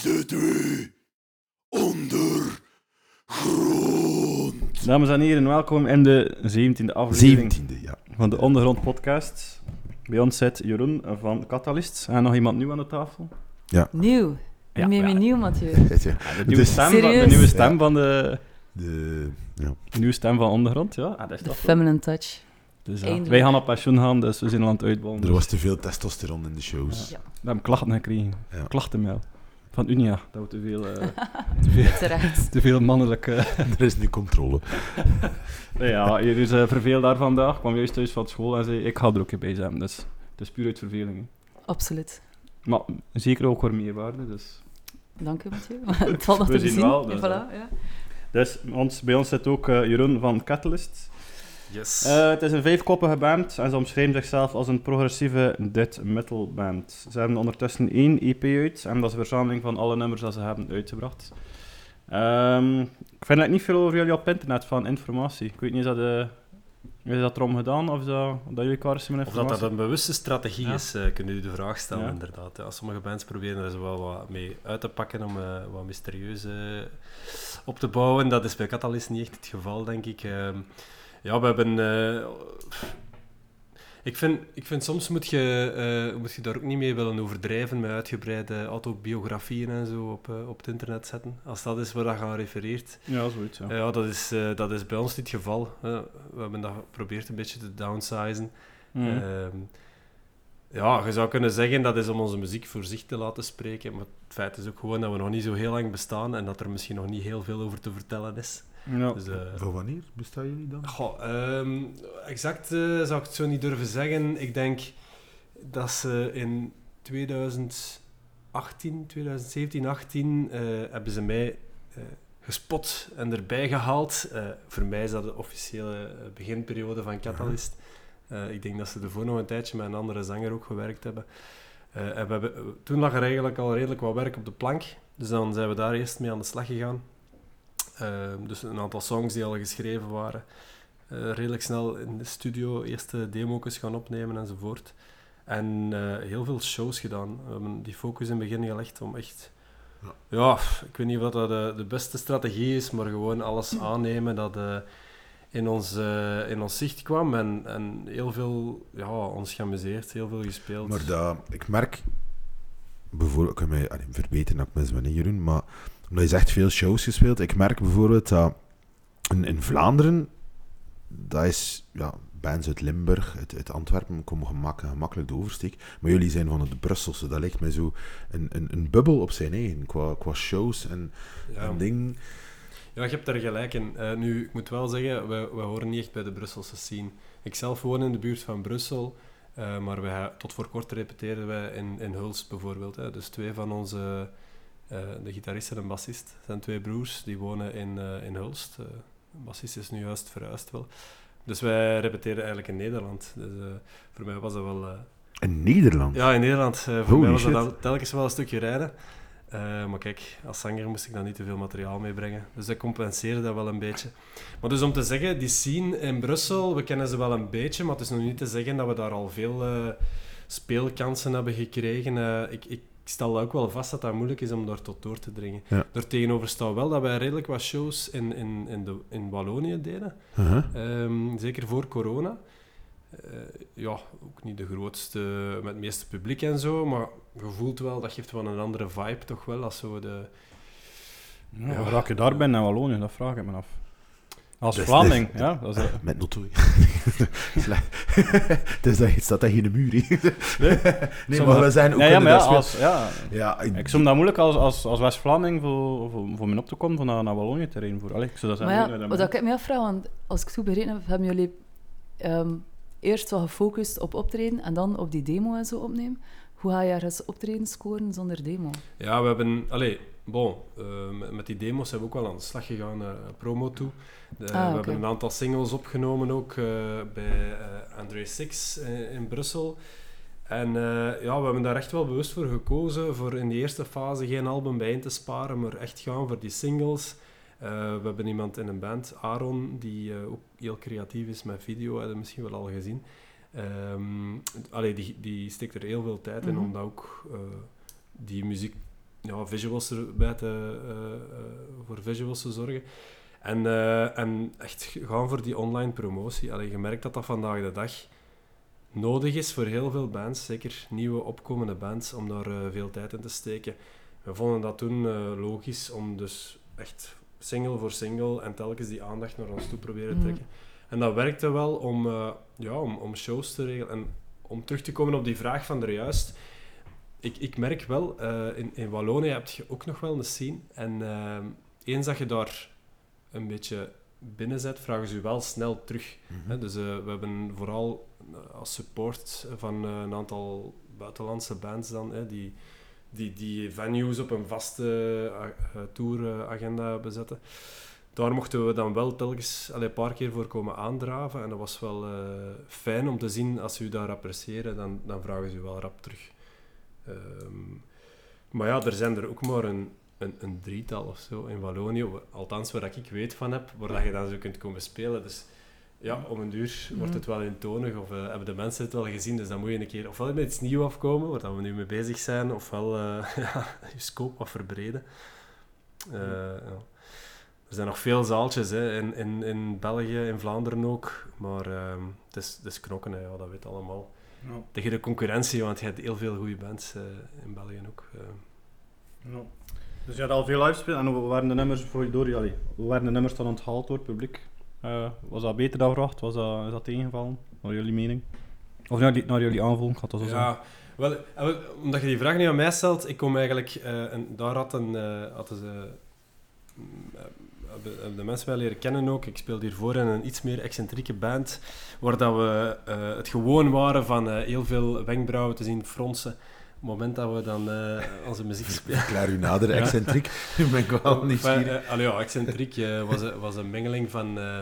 zitten we ondergrond. Dames en heren, welkom in de 17e aflevering 17e, ja. van de Ondergrond Podcast. Bij ons zit Jeroen van Catalyst en nog iemand nieuw aan de tafel. Nieuw. Ja, Ja, meer ja. nieuw, Mathieu. Ja, De nieuwe Dus- stem, van, de nieuwe stem Ja. van de, De, ja. de nieuwe stem van Ondergrond, ja. Ah, dat is De toch feminine touch. Dus, ja, wij gaan op pensioen gaan, dus we zijn al aan het uitbouwen. Er dus was te veel testosteron in de shows. Ja. We hebben klachten gekregen. Ja. Klachtenmail. Van Unia, dat we te veel, eh, te veel, Terecht. te veel mannelijk... eh, Er is nu controle. Nee, ja, hier is uh, verveeld daar vandaag. kwam juist thuis van school en zei: Ik ga er ook een bij zijn. Dus het is puur uit verveling. hè. Absoluut. Maar zeker ook voor meerwaarde. Dus, Dank u, Mathieu. Het valt nog We te zien wel, dus, voilà, ja. dus ons, bij ons zit ook eh, Jeroen van Catalyst. Yes. Eh, het is een vijfkoppige band en ze omschrijven zichzelf als een progressieve death metal band. Ze hebben ondertussen één EP uit en dat is een verzameling van alle nummers dat ze hebben uitgebracht. Ehm, ik vind er niet veel over jullie op internet van informatie. Ik weet niet, is dat, eh, is dat erom gedaan of dat, dat jullie klaar zijn met of dat informatie? dat een bewuste strategie Ja. is, eh kunnen u de vraag stellen, Ja. inderdaad. Ja, sommige bands proberen er zo wel wat mee uit te pakken om wat mysterieus eh, op te bouwen. Dat is bij Catalyst niet echt het geval, denk ik. Ja, we hebben... eh, ik vind, ik vind soms moet je, eh, moet je daar ook niet mee willen overdrijven met uitgebreide autobiografieën en zo op, eh, op het internet zetten. Als dat is waar dat aan refereert. Ja, zoiets. Ja. Ja, dat is, dat is bij ons niet het geval. we hebben dat geprobeerd een beetje te downsizen. Mhm. Ehm, ja, je zou kunnen zeggen dat is om onze muziek voor zich te laten spreken, maar het feit is ook gewoon dat we nog niet zo heel lang bestaan en dat er misschien nog niet heel veel over te vertellen is. Ja. Dus, eh, Van wanneer bestaan jullie dan? goh, ehm, exact eh, zou ik het zo niet durven zeggen. Ik denk dat ze in 2018, 2017, 18 eh, hebben ze mij eh, gespot en erbij gehaald. Eh, voor mij is dat de officiële beginperiode van Catalyst. Eh, ik denk dat ze ervoor nog een tijdje met een andere zanger ook gewerkt hebben. Eh, en we hebben, toen lag er eigenlijk al redelijk wat werk op de plank. Dus dan zijn we daar eerst mee aan de slag gegaan. Ehm, dus een aantal songs die al geschreven waren. Eh, redelijk snel in de studio eerste demo's gaan opnemen enzovoort. En eh, heel veel shows gedaan. We hebben die focus in het begin gelegd om echt... Ja. Ik weet niet of dat de, de beste strategie is, maar gewoon alles aannemen dat eh, in, ons, eh, in ons zicht kwam. En, en heel veel, ja, ons geamuseerd, heel veel gespeeld. Maar dat, ik merk, bijvoorbeeld, ik kan mij verbeteren dat ik mis ben, Jeroen, maar omdat je zegt veel shows gespeeld, ik merk bijvoorbeeld dat in, in Vlaanderen, dat is, ja, bands uit Limburg, uit, uit Antwerpen, komen gemak, gemakkelijk de oversteek, maar jullie zijn van het Brusselse, dat lijkt mij zo een, een, een bubbel op zijn eigen, qua, qua shows en, ja. en dingen. Ja, je hebt daar gelijk in. Eh, nu, ik moet wel zeggen, wij, wij horen niet echt bij de Brusselse scene. Ik zelf woon in de buurt van Brussel, eh, maar wij, tot voor kort repeteren wij in, in Hulst bijvoorbeeld. Hè. Dus twee van onze, eh, de gitarist en een bassist, zijn twee broers, die wonen in, eh, in Hulst. Eh, de bassist is nu juist verhuisd wel. Dus wij repeteren eigenlijk in Nederland. Dus voor mij was dat wel... In Nederland? ja, in Nederland. voor Holy mij was dat shit. telkens wel een stukje rijden. Maar kijk, als zanger moest ik dan niet te veel materiaal meebrengen. Dus dat compenseerde dat wel een beetje. Maar dus om te zeggen, die scene in Brussel, we kennen ze wel een beetje, maar het is nog niet te zeggen dat we daar al veel speelkansen hebben gekregen. Eh, ik, ik stel ook wel vast dat dat moeilijk is om daar tot door te dringen. Ja. Daartegenover staat wel dat wij redelijk wat shows in, in, in, de, in Wallonië deden. Uh-huh. Ehm, zeker voor corona. Eh, ja, ook niet de grootste, met het meeste publiek en zo, maar je voelt wel, dat geeft wel een andere vibe toch wel, als zo de... Ja, Ja. hoe raak je daar bij naar Wallonië? Dat vraag ik me af. Als Dat is- Vlaming, dat- ja. Dat is, Met dus dat staat tegen de muur. hè. nee, maar we zijn ook nee, ja, maar ja, als, ja, ik- ik zou dat moeilijk als, als, als West-Vlaming voor, voor, voor me op te komen van naar, naar Wallonië te rijden. Voor. Allee, ik zou dat Maar zeggen. ja, nee, wat dat- ik me afvraag, want als ik het goed begrepen heb, hebben jullie ehm, eerst wel gefocust op optreden en dan op die demo en zo opnemen. Hoe ga je ergens optreden scoren zonder demo? Ja, we hebben... Allee, bon, eh, met, met die demos zijn we ook wel aan de slag gegaan naar eh, promo toe. De- Ah, we hebben een aantal singles opgenomen ook eh, bij eh André Six eh, in Brussel. En ja, we hebben daar echt wel bewust voor gekozen, voor in die eerste fase geen album bijeen te sparen, maar echt gaan voor die singles. We hebben iemand in een band, Aaron, die ook heel creatief is met video, heb je misschien wel al gezien. Allee, die, die steekt er heel veel tijd in Mhm. om dat ook, die muziek ja, visuals erbij te, voor visuals te zorgen. En, eh, en echt gaan voor die online promotie. Allee, je merkt dat dat vandaag de dag nodig is voor heel veel bands, zeker nieuwe opkomende bands, om daar eh, veel tijd in te steken. We vonden dat toen eh, logisch om dus echt single voor single en telkens die aandacht naar ons toe proberen te Mhm. trekken. En dat werkte wel om, ja, om, om shows te regelen. En om terug te komen op die vraag van er juist. Ik, ik merk wel, in, in Wallonië heb je ook nog wel een scene. En eh, eens dat je daar een beetje binnen zet, vragen ze je wel snel terug. Mhm. Dus eh, we hebben vooral eh, als support van eh, een aantal buitenlandse bands dan, die, die, die venues op een vaste touragenda bezetten. Daar mochten we dan wel telkens allee, een paar keer voor komen aandraven. En dat was wel fijn om te zien, als ze u daar appreciëren, dan, dan vragen ze u wel rap terug. Ehm, maar ja, er zijn er ook maar een, een, een drietal of zo in Wallonië, wa- althans waar ik weet van heb, waar dat je dan zo kunt komen spelen. Dus ja, om een uur wordt het wel eentonig, of eh, hebben de mensen het wel gezien, dus dan moet je een keer ofwel met iets nieuws afkomen, waar we nu mee bezig zijn, ofwel eh, ja, je scope wat verbreden. Eh, ja. Er zijn nog veel zaaltjes hè, in, in, in België, in Vlaanderen ook, maar ehm, het, is, het is knokken, hè, ja, dat weet allemaal. Ja. Tegen de concurrentie, want je hebt heel veel goede bands in België ook. Ja. Dus je had al veel live spelen en hoe waren de nummers voor door jullie? Hoe waren de nummers dan onthaald door het publiek? Eh, was dat beter dan verwacht? Was dat, is dat tegengevallen? Naar jullie mening? Of naar, jullie- naar jullie aanvoelen, ik ga het zo. Ja, wel, eh, wel, omdat je die vraag nu aan mij stelt, ik kom eigenlijk, eh, en daar had een, eh, hadden ze, mm, de mensen mij leren kennen ook. Ik speelde hiervoor in een iets meer excentrieke band, waar dat we het gewoon waren van heel veel wenkbrauwen te zien fronsen. Op het moment dat we dan eh, onze muziek spelen. Verklaar u nader, excentriek. Nu ben ik wel niet Enfin, eh, allee, ja, excentriek eh, was, een- was een mengeling van, eh,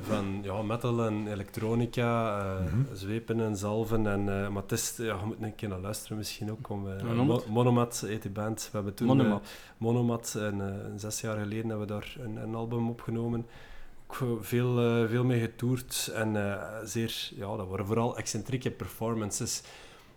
van ja, metal en elektronica, eh, Mhm. zwepen en zalven. En, eh, maar het is, ja, je moet een keer naar luisteren misschien ook. Om. Mo- Monomat heet die band. We hebben toen Monomat. Monomat en eh, zes jaar geleden hebben we daar een, een album opgenomen. Ook veel, eh, veel mee getoerd en eh, zeer, ja, dat waren vooral excentrieke performances.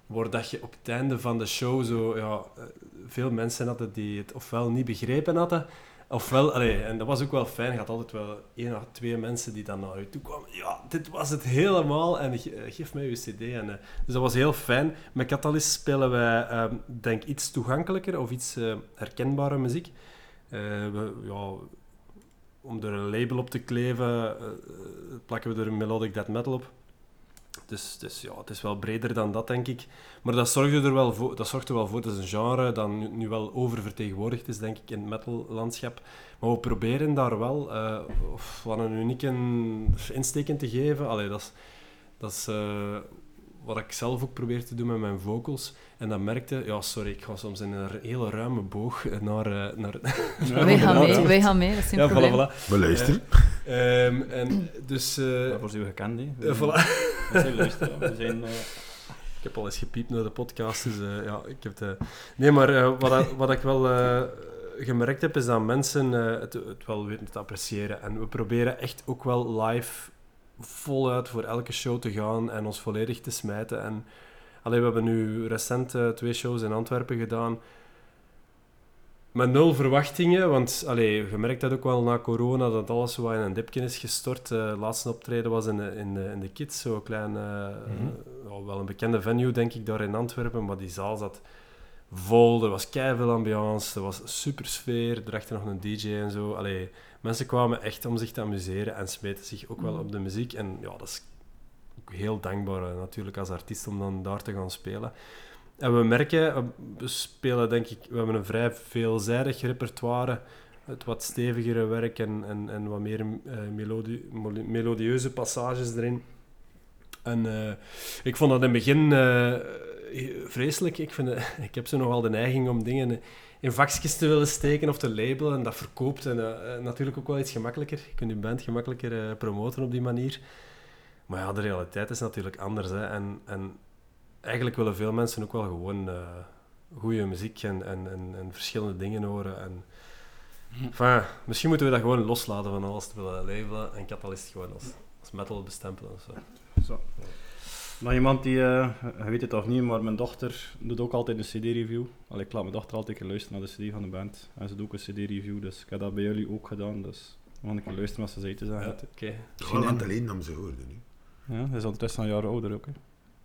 Waar dat je op het einde van de show zo, ja, eh, veel mensen hadden die het ofwel niet begrepen hadden, ofwel, allee, en dat was ook wel fijn, je had altijd wel één of twee mensen die dan naar je toe kwamen. Ja, dit was het helemaal en eh, geef mij uw cd. En, eh, dus dat was heel fijn. Met Catalyst spelen wij, ehm, denk iets toegankelijker of iets herkenbare muziek. We, ja, om er een label op te kleven, plakken we er een melodic death metal op. Dus, ja, het is wel breder dan dat, denk ik. Maar dat zorgt er wel voor. Dat zorgt er wel voor. Dat een genre dat nu, nu wel oververtegenwoordigd is, denk ik, in het metal-landschap. Maar we proberen daar wel eh, of wat een unieke insteek in te geven. Allee, dat is, dat is eh, wat ik zelf ook probeer te doen met mijn vocals. En dat merkte... Ja, sorry, ik ga soms in een hele ruime boog naar... eh, naar Ja, wij, gaan mee, wij gaan mee, dat is geen ja, probleem. voilà, voilà. We luisteren. Ehm, en dus... eh, Daarvoor zijn we gekend, hè. voilà. We zijn luisteren, we zijn... Ik heb al eens gepiept naar de podcast, dus eh, ja, ik heb de... Nee, maar eh, wat, wat ik wel eh, gemerkt heb, is dat mensen eh, het, het wel weten te appreciëren. En we proberen echt ook wel live voluit voor elke show te gaan en ons volledig te smijten. En allee, we hebben nu recent eh, twee shows in Antwerpen gedaan. Met nul verwachtingen, want allee, je merkt dat ook wel na corona, dat alles wat in een dipje is gestort. Het laatste optreden was in de, in de, in de Kids, zo'n klein, eh, ja, wel een bekende venue denk ik, daar in Antwerpen, maar die zaal zat vol, er was veel ambiance, er was super sfeer, er nog een DJ en zo. Allee, mensen kwamen echt om zich te amuseren en smeten zich ook wel op de muziek. En ja, dat is ook heel dankbaar eh, natuurlijk als artiest om dan daar te gaan spelen. En we merken, eh, we spelen denk ik, we hebben een vrij veelzijdig repertoire, het wat stevigere werk en, en, en wat meer eh, melodie, melodieuze passages erin. En ik vond dat in het begin vreselijk. Ik, vind, ik heb zo nogal de neiging om dingen in vakjes te willen steken of te labelen. En dat verkoopt. En eh, eh, natuurlijk ook wel iets gemakkelijker. Je kunt je band gemakkelijker eh, promoten op die manier. Maar ja, de realiteit is natuurlijk anders. Hè. En, en eigenlijk willen veel mensen ook wel gewoon goede muziek en, en, en, en verschillende dingen horen. En, enfin, misschien moeten we dat gewoon loslaten van alles te willen labelen en Catalyst gewoon als, als metal bestempelen. Of zo. Zo. Nog iemand die, eh, je weet het of niet, maar mijn dochter doet ook altijd een CD-review. Allee, ik laat mijn dochter altijd een keer luisteren naar de CD van de band. En ze doet ook een CD-review, dus ik heb dat bij jullie ook gedaan. Dus we gaan een keer luisteren wat ze zei te Ja, zeggen. Oké. Gewoon aan het alleen nam ze hoorden nu. Ja, hij is ondertussen een jaar ouder ook. Hè.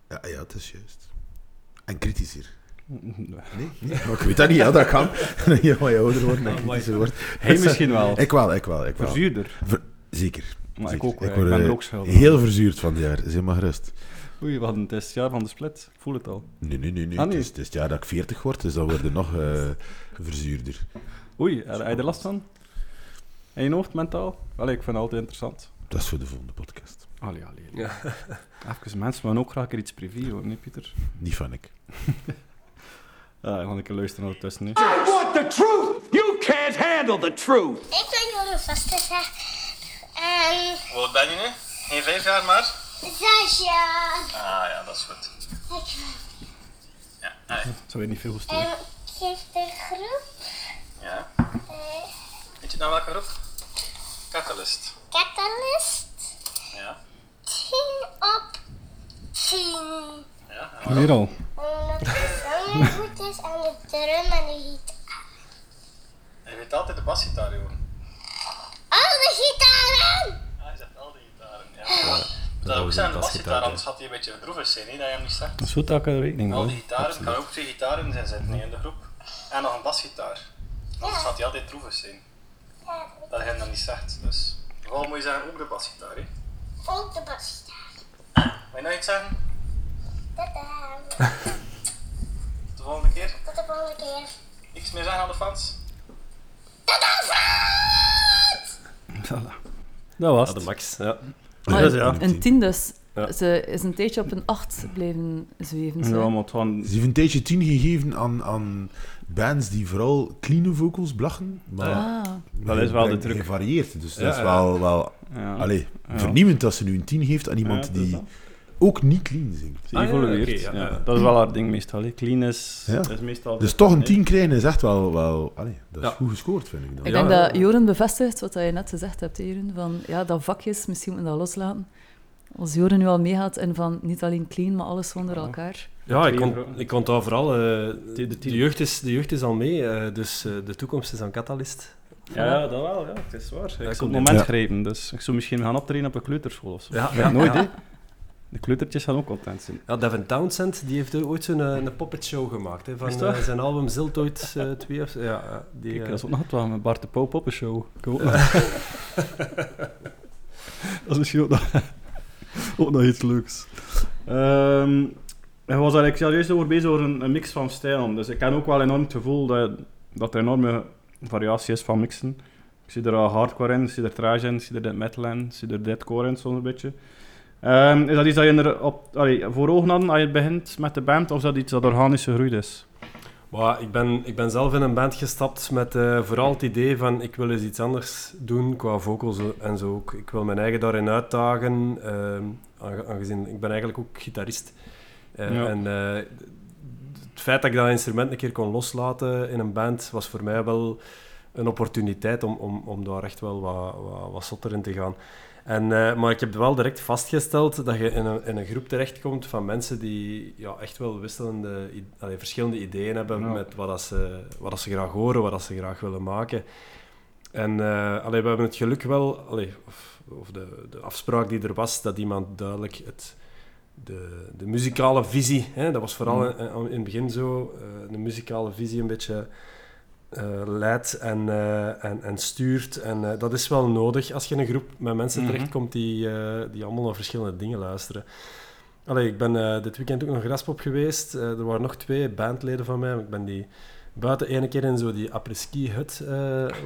Ja, ja, het is juist. En kritischer. Nee. Nee? nee? Maar ik weet dat niet, ja, dat kan. ja, maar je ouder wordt en kritischer wordt. Hij misschien wel. Ik wel, ik wel, ik wel. Verzuurder. Zeker. Maar ik ook, wel. ik, word, ben er eh, ook schuldig. Heel verzuurd van het jaar, zeg maar gerust. Oei, we hadden het is het jaar van de split. Ik voel het al. Nee, nee, nee. nee. Ah, Het, nee. is, het is het jaar dat ik 40 word, dus dan word je nog eh, verzuurder. Oei, heb je er last van? In je hoofd, mentaal? Allee, ik vind het altijd interessant. Dat is voor de volgende podcast. Allee, allee. Ja. Even, mensen willen ook graag een iets privé hoor, niet Pieter? Niet van ik. Ja, dan ga ik een luisteren ondertussen. I want the truth. You can't handle the truth. Ik ben Vastega. Hoe oud ben je nu? Geen vijf jaar maar? zes jaar. Ah ja, dat is goed. Ik Ja, Zou je niet veel hoesten? en geef de groep Ja. eh, Weet je nou welke groep? Catalyst. Catalyst Ja. 10 op 10. ja. Weer al. Omdat de zanger goed is en de drum en de gitaar. Je weet altijd de basgitaar, joh. Alle gitaren! Ah, je zegt al die gitaren. Ja. Dat ook zijn de basgitaar, anders had hij een beetje groeven zijn, hè, dat je hem niet zegt. Dat is goed dat ik rekening Al die gitaren, kan ook twee gitaren zijn zitten in de groep. En nog een basgitaar. Anders had hij altijd droevig zijn. Dat hij hem dan niet zegt. Dus vooral moet je zeggen ook de basgitaar. Hè. ook de basgitaar. Wil je nog iets zeggen? Tada. Tot de volgende keer. Tot de volgende keer. Niks meer zeggen aan de fans? Dat was Ja, de max. Ja. Maar dat is ja. Een 10 dus. Ja. Ze is een tijdje op een 8 blijven zweven. Ja, maar. Ze heeft een tijdje 10 gegeven aan, aan bands die vooral clean vocals blachen. Maar Ah, Dat is wel de truc. hij varieert, dus dat is wel, wel Ja. allee, Ja. vernieuwend dat ze nu een 10 geeft aan iemand dat die dat. Ook niet clean zingt. Ze Ah, ja, evolueert. oké, ja, ja. ja. Dat is wel haar ding meestal. hè. Clean is, Ja. is meestal... Dus toch een 10 krijgen is echt wel, wel allee, dat is Ja. goed gescoord, vind ik dan. ik denk ja. dat Joren bevestigt wat je net gezegd hebt, hè, Jeroen, van ja, dat vakjes, misschien moet je dat loslaten. Als Joren nu al meegaat en van niet alleen clean, maar alles zonder elkaar. Ja, ik, kon, onthoud vooral, eh, de de, jeugd is, de jeugd is al mee, eh, dus eh, de toekomst is aan Catalyst. Ja, ja, dat wel. Ja. Het is waar. Ik zou het komt moment Ja. grijpen, dus ik zou misschien gaan optreden op een kleuterschool of zo. Ja, ja, nooit, hè. De kleutertjes gaan ook content zijn. Ja, Devin Townsend die heeft ooit zo'n eh, een puppet show gemaakt, hè, van Is dat? eh, zijn album Ziltoid eh 2 of. Ja, ja, die, Kijk, eh, dat is ook nog wel met Bart de Pauw poppenshow. Ik dat is misschien ook nog, ook nog iets leuks. Ehm hij was eigenlijk serieus over bezig over een, een mix van stijlen. Dus ik heb ook wel enorm het gevoel dat, dat er enorme variatie is van mixen. Ik zie er al hardcore in, ik zie er trash in, ik zie er metal in, ik zie er deadcore in een beetje. Ehm, is dat iets dat je er op, allee, voor ogen had als je begint met de band, of is dat iets dat organisch gegroeid is? Ik ben, ik ben zelf in een band gestapt met eh, vooral het idee van ik wil eens iets anders doen qua vocals en zo ook. Ik wil mijn eigen daarin uitdagen, ehm, aange- aangezien ik ben eigenlijk ook gitarist. Ja. En eh, het feit dat ik dat instrument een keer kon loslaten in een band was voor mij wel een opportuniteit om, om, om daar echt wel wat, wat, wat zotter in te gaan. En, eh, maar ik heb wel direct vastgesteld dat je in een, in een groep terechtkomt van mensen die ja, echt wel wisselende, allee, verschillende ideeën hebben Ja. met wat, dat ze, wat dat ze graag horen, wat dat ze graag willen maken. En eh, allee, we hebben het geluk wel, allee, of, of de, de afspraak die er was, dat iemand duidelijk het, de, de muzikale visie, hè, dat was vooral Mm. in, in het begin zo, eh, de muzikale visie een beetje leidt en, eh, en, en stuurt. En eh, dat is wel nodig als je in een groep met mensen Mhm. terechtkomt die, eh, die allemaal naar verschillende dingen luisteren. Allee, ik ben eh, dit weekend ook nog Graspop geweest. Eh, er waren nog twee bandleden van mij. Ik ben die buiten ene keer in zo die apres-ski-hut, eh,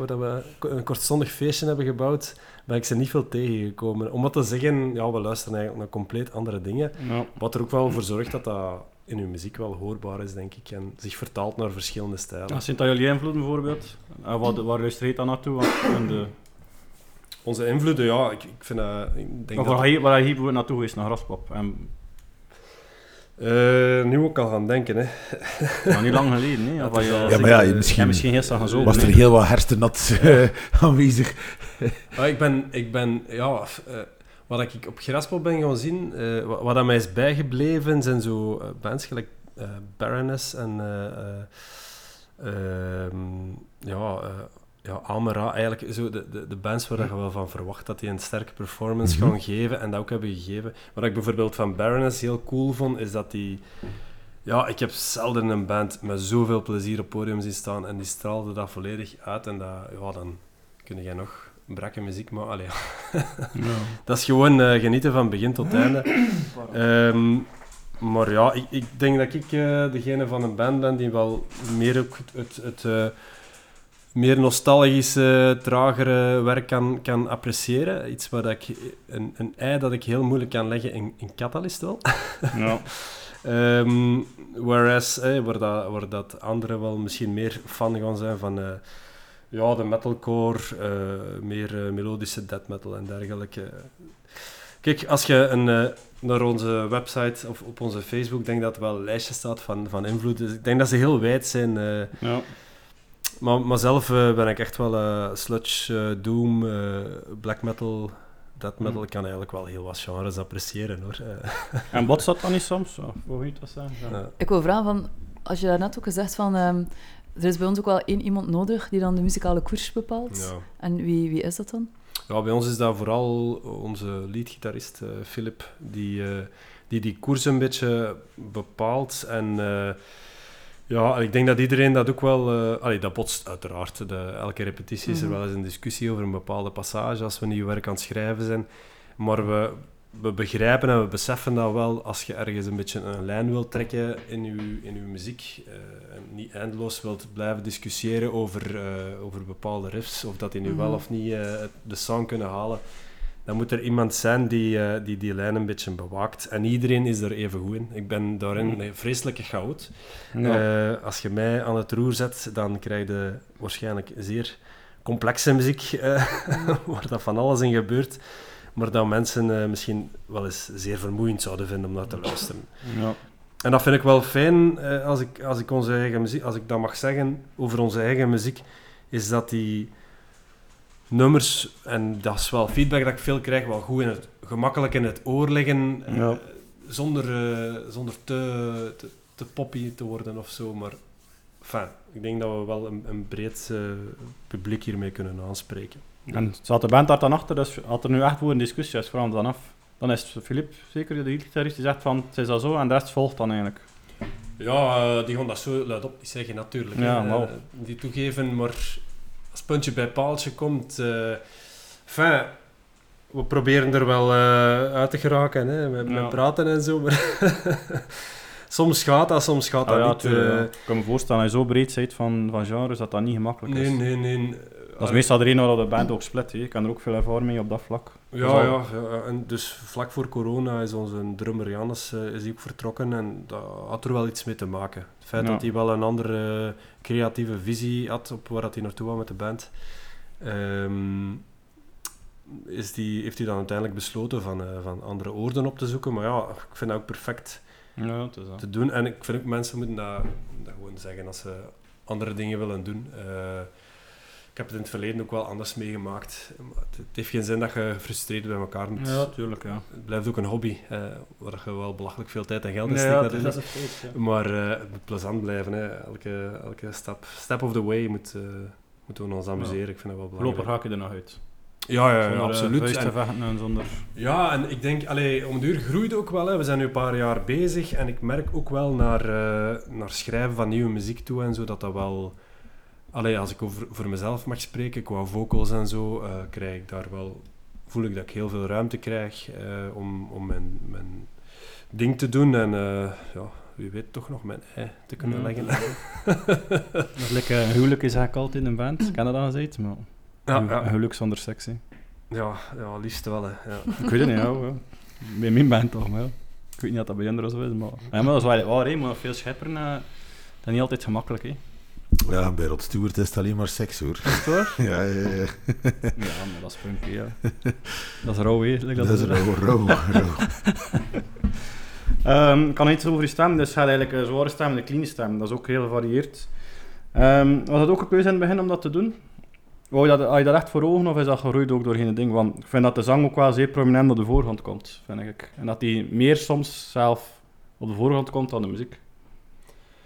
waar we een kortstondig feestje hebben gebouwd, ben ik ze niet veel tegengekomen. Om wat te zeggen, ja, we luisteren eigenlijk naar compleet andere dingen. Ja. Wat er ook wel voor zorgt dat dat in uw muziek wel hoorbaar is, denk ik. En zich vertaalt naar verschillende stijlen. Ja, zijn dat jullie invloeden bijvoorbeeld? En wat, waar luister je dan naartoe? De, Onze invloeden, ja, ik, ik vind dat... Ik denk of dat waar, je, waar je hier bijvoorbeeld naartoe is, naar Graspop. En, Eh, nu ook al gaan denken, hè. nou, niet lang geleden, hè? Je- Ja, maar ja, misschien misschien gisteren gaan zo. was er nee. heel wat herstennat eh, aanwezig. Ah, ik ben, ik ben ja, eh, wat ik op Graspop ben gaan zien, eh, wat, wat aan mij is bijgebleven, zijn zo eh, bands gelijk eh, Baroness en eh, eh, ehm, ja, ja, Amara. Eigenlijk zo de, de, de bands waar je wel van verwacht dat die een sterke performance Mhm. gaan geven en dat ook hebben gegeven. Wat ik bijvoorbeeld van Baroness heel cool vond, is dat die... Ja, ik heb zelden een band met zoveel plezier op podium zien staan en die straalde dat volledig uit en dat, ja, dan kun je nog brakke muziek maken. Allee, dat is gewoon eh, genieten van begin tot einde. Ehm, maar ja, ik, ik denk dat ik eh, degene van een band ben die wel meer ook het, het, het, eh, meer nostalgische, tragere werk kan, kan appreciëren. Iets waar dat ik, een, een ei dat ik heel moeilijk kan leggen in, in Catalyst wel. Ja. Ehm, whereas, eh, waar, dat, waar dat anderen wel misschien meer fan gaan zijn van eh, ja, de metalcore, eh, meer eh, melodische death metal en dergelijke. Kijk, als je een, eh, naar onze website of op onze Facebook, denk dat er wel een lijstje staat van, van invloeden. Dus ik denk dat ze heel wijd zijn. eh, Ja. maar, maar zelf eh, ben ik echt wel eh, sludge, doom, eh, black metal, death metal. Ik kan eigenlijk wel heel wat genres appreciëren hoor. En wat dat dan niet soms? Of hoe heet dat zeggen? Ja. Ik wil vragen van, als je daarnet ook gezegd van, ehm, er is bij ons ook wel één iemand nodig die dan de muzikale koers bepaalt. Ja. En wie, wie is dat dan? Ja, bij ons is dat vooral onze leadgitarist eh Philip, die, eh, die die koers een beetje bepaalt. En eh, ja, ik denk dat iedereen dat ook wel... allee, dat botst uiteraard. De, elke repetitie is er Mhm. wel eens een discussie over een bepaalde passage als we nieuw werk aan het schrijven zijn. Maar we, we begrijpen en we beseffen dat wel als je ergens een beetje een lijn wilt trekken in je, in uw muziek eh, en niet eindeloos wilt blijven discussiëren over, eh, over bepaalde riffs, of dat die nu wel Mhm. of niet eh, de song kunnen halen, dan moet er iemand zijn die, die die lijn een beetje bewaakt. En iedereen is er even goed in. Ik ben daarin een vreselijke goud. Ja. Als je mij aan het roer zet, dan krijg je waarschijnlijk zeer complexe muziek, eh, waar dat van alles in gebeurt. Maar dat mensen eh, misschien wel eens zeer vermoeiend zouden vinden om naar te luisteren. ja. En dat vind ik wel fijn eh, als, ik, als ik onze eigen muziek, als ik dat mag zeggen over onze eigen muziek, is dat die nummers, en dat is wel feedback dat ik veel krijg, wel goed in het, gemakkelijk in het oor liggen, eh, Ja. zonder, zonder te, te, te poppy te worden of zo. Maar enfin, ik denk dat we wel een, een breed publiek hiermee kunnen aanspreken. En zat de band daar dan achter, dus had er nu echt voor een discussie, dus vooral dan af. Dan is Filip zeker de gitarist die zegt van het is dat zo en de rest volgt dan eigenlijk. Ja, eh, die gaan dat zo luidop niet zeggen, natuurlijk. Ja, die toegeven, maar als puntje bij paaltje komt... eh we proberen er wel eh, uit te geraken, hè, met, Ja. met praten en zo. Maar soms gaat dat, soms gaat dat Ah, ja, niet. tuurlijk, ja. Ik kan me voorstellen, als je zo breed bent van, van genres, dat dat niet gemakkelijk is. nee, nee, nee. Dat is meestal de reden waar de band ook split. hè. Ik kan er ook veel ervaring mee op dat vlak. Ja, al- ja, ja, en dus vlak voor corona is onze drummer Jannes eh, is hij ook vertrokken en dat had er wel iets mee te maken. Het feit Ja. dat hij wel een andere creatieve visie had op waar dat hij naartoe wou met de band, ehm, is die, heeft hij dan uiteindelijk besloten van, eh, van andere oorden op te zoeken. Maar ja, ik vind dat ook perfect Ja, het is dat. te doen. En ik vind ook mensen moeten dat, dat gewoon zeggen als ze andere dingen willen doen. Eh, heb het in het verleden ook wel anders meegemaakt. Het, het heeft geen zin dat je gefrustreerd bij elkaar moet. Ja, tuurlijk, ja. Het blijft ook een hobby, eh, waar je wel belachelijk veel tijd en geld in Nee, steekt ja, dat is ja. Maar eh, het moet plezant blijven. Hè. Elke, elke stap, step of the way moet, eh, moeten we ons amuseren. Ik vind dat wel belangrijk. Loper haak je er nog uit. Ja, ja, ja, Zonder, absoluut. te En- en zonder... ja, en ik denk, allee, om de uur groeit ook wel. Hè. We zijn nu een paar jaar bezig en ik merk ook wel naar, naar schrijven van nieuwe muziek toe en zo, dat dat wel... Allee, als ik over, voor mezelf mag spreken, qua vocals en zo, eh, krijg ik daar wel... Voel ik dat ik heel veel ruimte krijg eh, om, om mijn, mijn ding te doen. En eh, ja, wie weet toch nog mijn ei te kunnen leggen. Dat is lekker huwelijk is eigenlijk altijd in een band. Ken dat al gezegd, maar ja, een ja, geluk zonder seks. hè. ja, ja, liefst wel. Hè. Ja. Ik weet het niet, ja. Bij mijn band toch, maar. Ik weet niet of dat bij anderen zo is, maar... Ja, maar dat is wel waar, hè. Maar veel schepperen, eh, dat is niet altijd gemakkelijk, hè. Ja, bij Rod Stewart is het alleen maar seks, hoor. Het waar? Ja, ja, ja. Ja, maar dat is punky, ja. Dat is rauw, like Dat is rauw, rauw, rauw. Ehm, ik kan iets over je stem. Dus je had eigenlijk een zware stem en een clean stem. Dat is ook heel gevarieerd. Ehm was het ook een keuze in het begin om dat te doen? Wou je dat, had je dat echt voor ogen of is dat geroeid ook door geen ding? Want ik vind dat de zang ook wel zeer prominent op de voorgrond komt, vind ik. En dat die meer soms zelf op de voorgrond komt dan de muziek.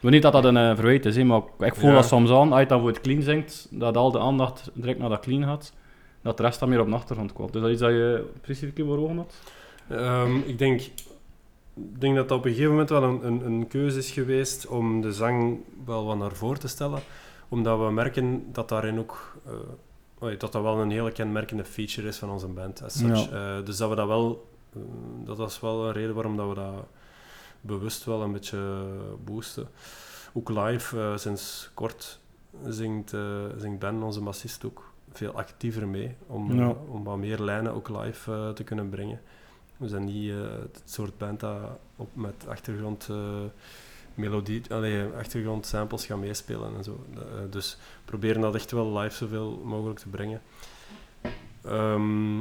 Ik weet niet dat dat een eh, verwijt is, hè, maar ik voel Ja. dat soms aan, als je dan voor het clean zingt, dat al de aandacht direct naar dat clean gaat, dat de rest dan meer op de achtergrond komt. Dus dat is iets dat je keer voor ogen had? Ehm, ik denk, ik denk dat dat op een gegeven moment wel een, een, een keuze is geweest om de zang wel wat naar voren te stellen. Omdat we merken dat daarin ook... eh, dat dat wel een hele kenmerkende feature is van onze band. As such. Eh, dus dat we dat wel... dat was wel een reden waarom dat we dat bewust wel een beetje boosten. Ook live, eh, sinds kort, zingt, eh, zingt Ben, onze bassist, ook veel actiever mee. Om, Ja. om wat meer lijnen ook live eh, te kunnen brengen. We zijn niet het soort band dat op, met achtergrond melodie, allee, achtergrond samples gaan meespelen en zo. Dus proberen dat echt wel live zoveel mogelijk te brengen. Ehm,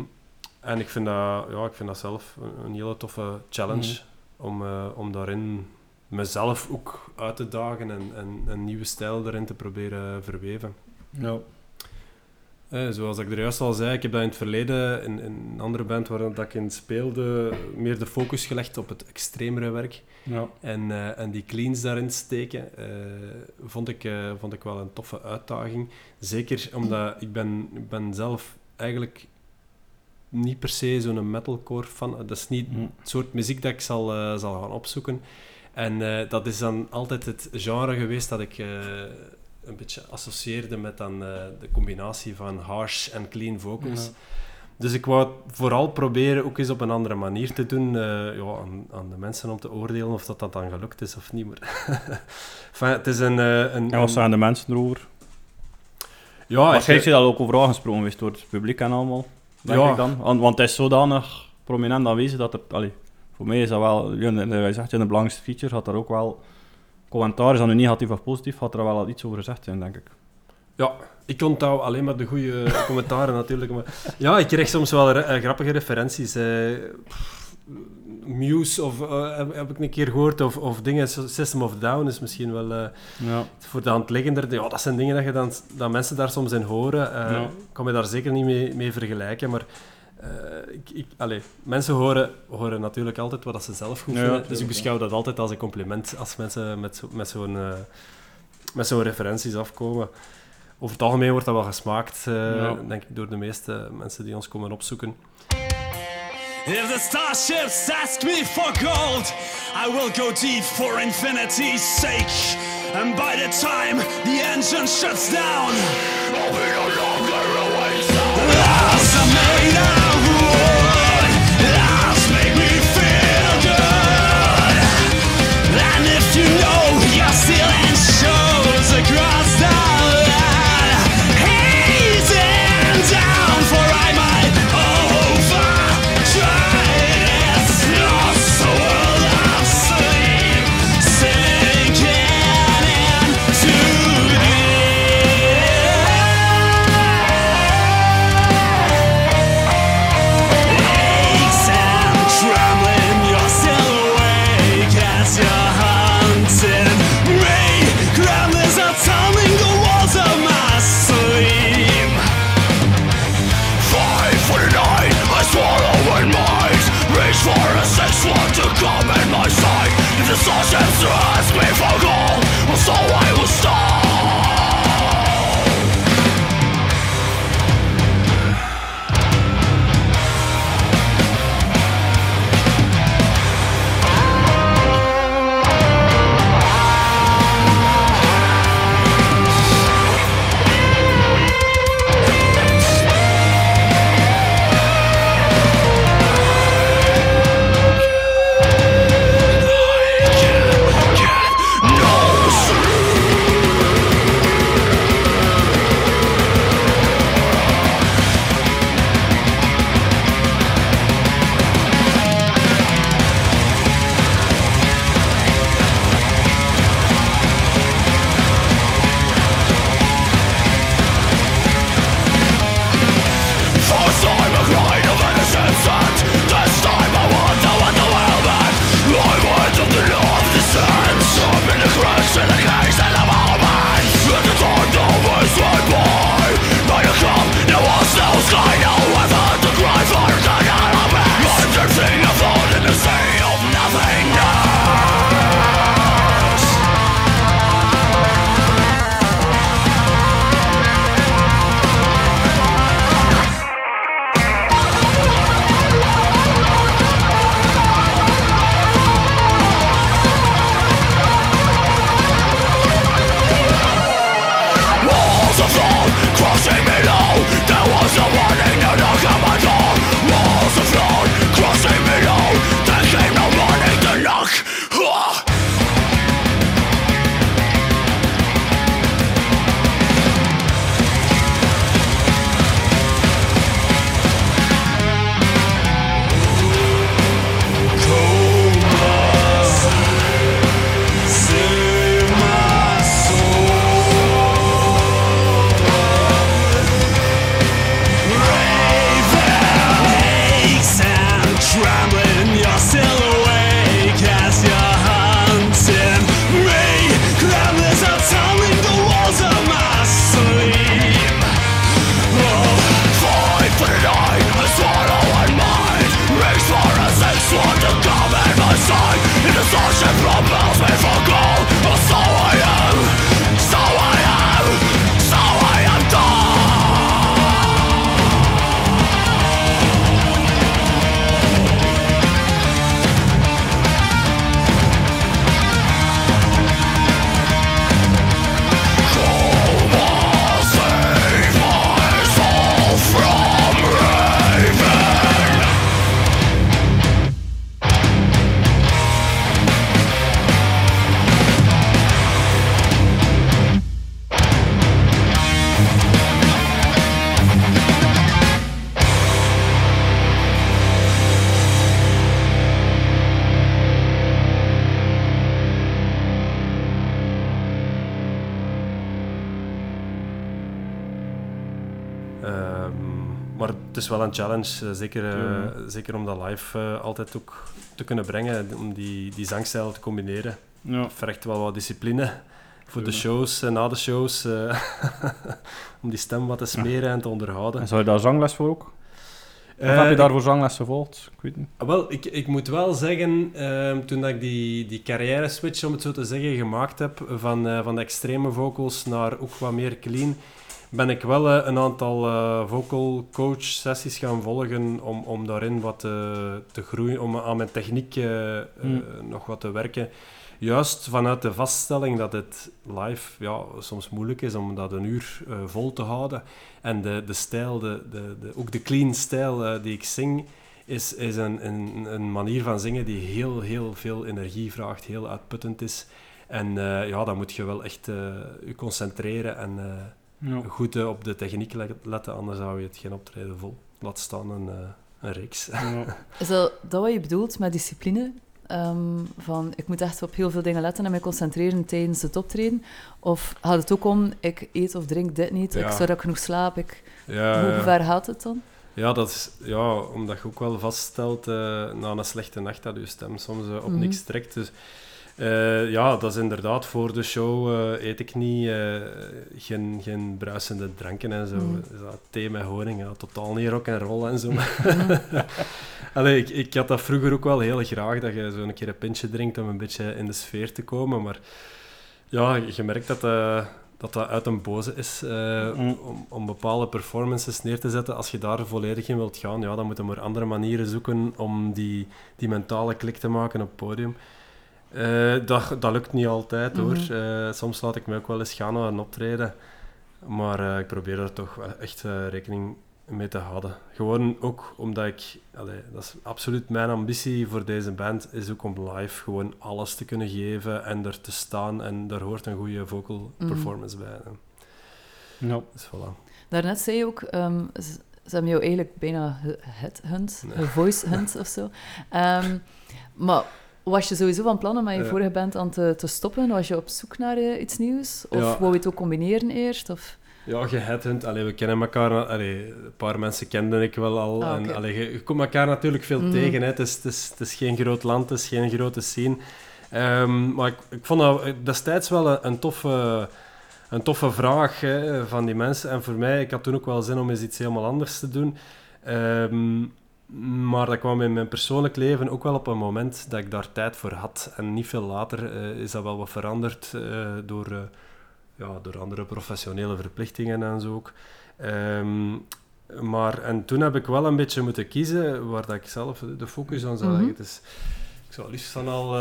en ik vind, dat, ja, ik vind dat zelf een, een hele toffe challenge om, eh, om daarin mezelf ook uit te dagen en, en een nieuwe stijl erin te proberen verweven. Ja. Eh, zoals ik er juist al zei, ik heb dat in het verleden in, in een andere band waar dat ik in speelde, meer de focus gelegd op het extremere werk. Ja. En, eh, en die cleans daarin steken, vond, ik, vond ik wel een toffe uitdaging. Zeker omdat ik ben, ik ben zelf eigenlijk niet per se zo'n metalcore fan. Dat is niet Hm. het soort muziek dat ik zal, eh, zal gaan opzoeken. En eh, dat is dan altijd het genre geweest dat ik eh, een beetje associeerde met dan, de combinatie van harsh en clean vocals. Ja. Dus ik wou vooral proberen ook eens op een andere manier te doen. ja, aan, aan de mensen om te oordelen of dat, dat dan gelukt is of niet. Maar enfin, het is een... een En wat zijn de mensen erover? ja, Waarschijnlijk is dat ook over aangesproken geweest door het publiek en allemaal. Denk Ja. ik dan. Want, want het is zodanig prominent aanwezig dat er... Allee, voor mij is dat wel... Je zegt, in de belangrijkste feature had er ook wel... Commentaar is dan nu negatief of positief, had er wel iets over gezegd zijn, denk ik. Ja, ik onthoud alleen maar de goede commentaren natuurlijk. Maar ja, ik kreeg soms wel re- eh, grappige referenties. eh, Muse of, eh, heb, heb ik een keer gehoord, of, of dingen, System of Down is misschien wel eh, Ja. voor de hand liggender. Ja, dat zijn dingen dat, je dan, dat mensen daar soms in horen. eh Ja. Ik kan me daar zeker niet mee, mee vergelijken, maar ik, ik, allee, mensen horen, horen natuurlijk altijd wat dat ze zelf goed vinden. ja, dus ik beschouw dat altijd als een compliment als mensen met, met zo'n met zo'n referenties afkomen. Over het algemeen wordt dat wel gesmaakt, denk ik, door de meeste mensen die ons komen opzoeken. If the starships ask me for gold, I will go deep for infinity's sake. And by the time the engine shuts down, I'll be no longer away. The walls are challenge, eh, zeker, eh, Ja. zeker om dat live eh, altijd ook te kunnen brengen, om die, die zangstijl te combineren. Ja. Het vergt wel wat discipline voor de shows en na de shows, om die stem wat te smeren en te onderhouden. En zou je daar zangles voor ook? Of heb je daarvoor zangles gevolgd? Ik weet niet. Ah, Wel, ik, ik moet wel zeggen, ehm, toen dat ik die, die carrière-switch, om het zo te zeggen, gemaakt heb, van, van de extreme vocals naar ook wat meer clean, ben ik wel eh, een aantal eh, vocal coach sessies gaan volgen om, om daarin wat eh, te groeien, om aan mijn techniek Hmm. nog wat te werken. Juist vanuit de vaststelling dat het live ja, soms moeilijk is om dat een uur vol te houden. En de, de stijl, de, de, de, ook de clean stijl die ik zing, is, is een, een, een manier van zingen die heel, heel veel energie vraagt, heel uitputtend is. En eh, ja, dan moet je wel echt je concentreren en Ja. goed eh, op de techniek le- letten, anders zou je het geen optreden vol laat staan, een, eh, een reeks. Ja. Is dat, dat wat je bedoelt met discipline? Ehm, van, ik moet echt op heel veel dingen letten en mij concentreren tijdens het optreden? Of gaat het ook om, ik eet of drink dit niet, ik zorg dat ik genoeg slaap, ik, Ja, hoe ja. ver gaat het dan? Ja, dat is, ja, omdat je ook wel vaststelt eh, na een slechte nacht dat je stem soms op Mhm. niks trekt. Dus eh, ja, dat is inderdaad voor de show eh, eet ik niet, eh, geen, geen bruisende dranken en zo. Dat thee met honing, ja, totaal niet rock en roll en zo. Allee, ik, ik had dat vroeger ook wel heel graag, dat je zo een keer een pintje drinkt om een beetje in de sfeer te komen. Maar ja, je merkt dat dat, dat uit een boze is Mm. om, om bepaalde performances neer te zetten. Als je daar volledig in wilt gaan, ja, dan moeten we maar andere manieren zoeken om die, die mentale klik te maken op het podium. Eh, dat, dat lukt niet altijd hoor. Mhm. Eh, soms laat ik me ook wel eens gaan naar een optreden. Maar eh, ik probeer daar toch echt eh, rekening mee te houden. Gewoon ook omdat ik, allee, dat is absoluut mijn ambitie voor deze band, is ook om live gewoon alles te kunnen geven en er te staan. En daar hoort een goede vocal Mhm. performance bij. Ja. Dus voilà. Daarnet zei je ook, ehm, ze, ze hebben jou eigenlijk bijna ge- het hunt, Nee. een voice hunt of zo. Ehm, maar was je sowieso van plan om met je vorige band aan te, te stoppen? Was je op zoek naar eh, iets nieuws? Of Ja. wou je het ook combineren eerst? Of... Ja, geheadhunt. Allee, we kennen elkaar. Allee, een paar mensen kende ik wel al. Ah, en, allee, je, je komt elkaar natuurlijk veel Mhm. tegen. Hè. Het, is, het, is, het is geen groot land, het is geen grote scene. Ehm, maar ik, ik vond dat destijds wel een, een toffe, een toffe vraag hè, van die mensen. En voor mij, ik had toen ook wel zin om eens iets helemaal anders te doen. Ehm, maar dat kwam in mijn persoonlijk leven ook wel op een moment dat ik daar tijd voor had. En niet veel later eh, is dat wel wat veranderd eh, door, eh, ja, door andere professionele verplichtingen en zo ook. Ehm, maar, en toen heb ik wel een beetje moeten kiezen waar dat ik zelf de focus aan zou Mhm. leggen. Is, ik zou liefst dan al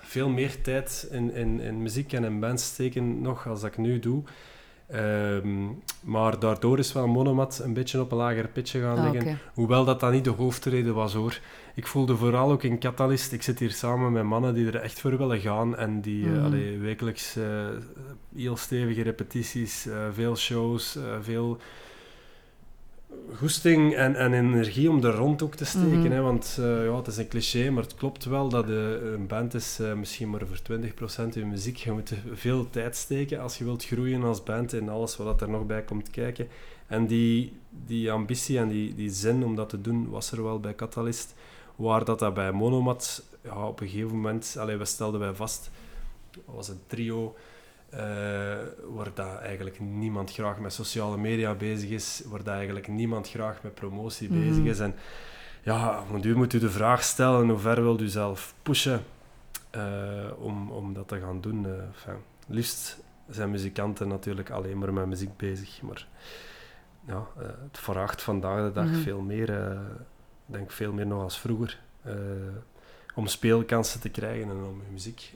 veel meer tijd in, in, in muziek en in bands steken nog als dat ik nu doe. Ehm, maar daardoor is wel Monomat een beetje op een lager pitje gaan Ah, liggen. Hoewel dat dan niet de hoofdreden was hoor. Ik voelde vooral ook in Catalyst, ik zit hier samen met mannen die er echt voor willen gaan en die eh, allee, wekelijks eh, heel stevige repetities, eh, veel shows, veel goesting en, en energie om er rond ook te steken. Mhm. Hè? Want eh, ja, het is een cliché, maar het klopt wel dat de, een band is eh, misschien maar voor 20% in muziek. Je moet veel tijd steken als je wilt groeien als band en alles wat er nog bij komt kijken. En die, die ambitie en die, die zin om dat te doen was er wel bij Catalyst. Waar dat, dat bij Monomat ja, op een gegeven moment, allee, we stelden wij vast, dat was een trio, eh, waar dat eigenlijk niemand graag met sociale media bezig is, waar dat eigenlijk niemand graag met promotie Mhm. bezig is. En ja, want u moet u de vraag stellen, hoe ver wilt u zelf pushen eh, om, om dat te gaan doen. eh enfin, liefst zijn muzikanten natuurlijk alleen maar met muziek bezig, maar ja, het vraagt vandaag de dag Mhm. veel meer, ik denk veel meer nog als vroeger, om speelkansen te krijgen en om muziek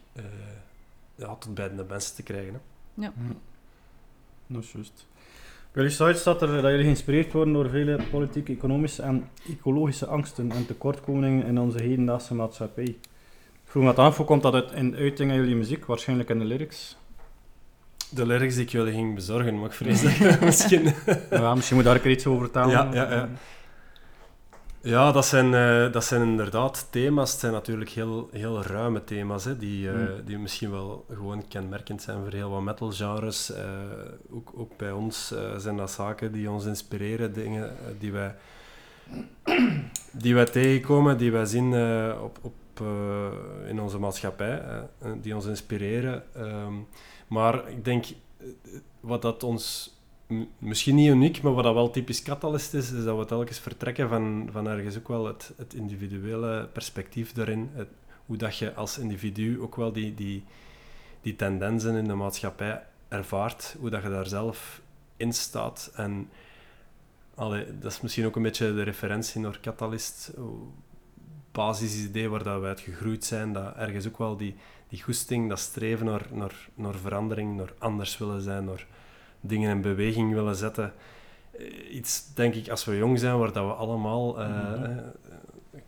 ja, tot bij de mensen te krijgen. Hè. Dat is juist. Op jullie site staat er dat jullie geïnspireerd worden door vele politieke, economische en ecologische angsten en tekortkomingen in onze hedendaagse maatschappij. Ik vroeg me dat af, hoe komt dat uit, in uiting in jullie muziek? Waarschijnlijk in de lyrics. De lyrics die ik jullie ging bezorgen, maar ik vrees dat misschien... ja, misschien moet daar een keer iets over vertellen. Ja, ja, ja. Ja, dat zijn, eh, dat zijn inderdaad thema's. Het zijn natuurlijk heel, heel ruime thema's, hè, die, eh, Mm. die misschien wel gewoon kenmerkend zijn voor heel wat metalgenres. Eh ook, ook bij ons zijn dat zaken die ons inspireren, dingen die wij die wij tegenkomen, die wij zien op, op, in onze maatschappij, die ons inspireren. Ehm, maar ik denk, wat dat ons, misschien niet uniek, maar wat dat wel typisch Catalyst is, is dat we telkens vertrekken van, van ergens ook wel het, het individuele perspectief daarin. Het- hoe dat je als individu ook wel die, die, die tendensen in de maatschappij ervaart, hoe dat je daar zelf in staat. En dat is misschien ook een beetje de referentie naar Catalyst, basisidee waar dat wij uit gegroeid zijn, dat ergens ook wel die, die goesting, dat streven naar, naar, naar verandering, naar anders willen zijn, naar dingen in beweging willen zetten. Eh, Iets, denk ik, als we jong zijn, waar dat we allemaal... eh,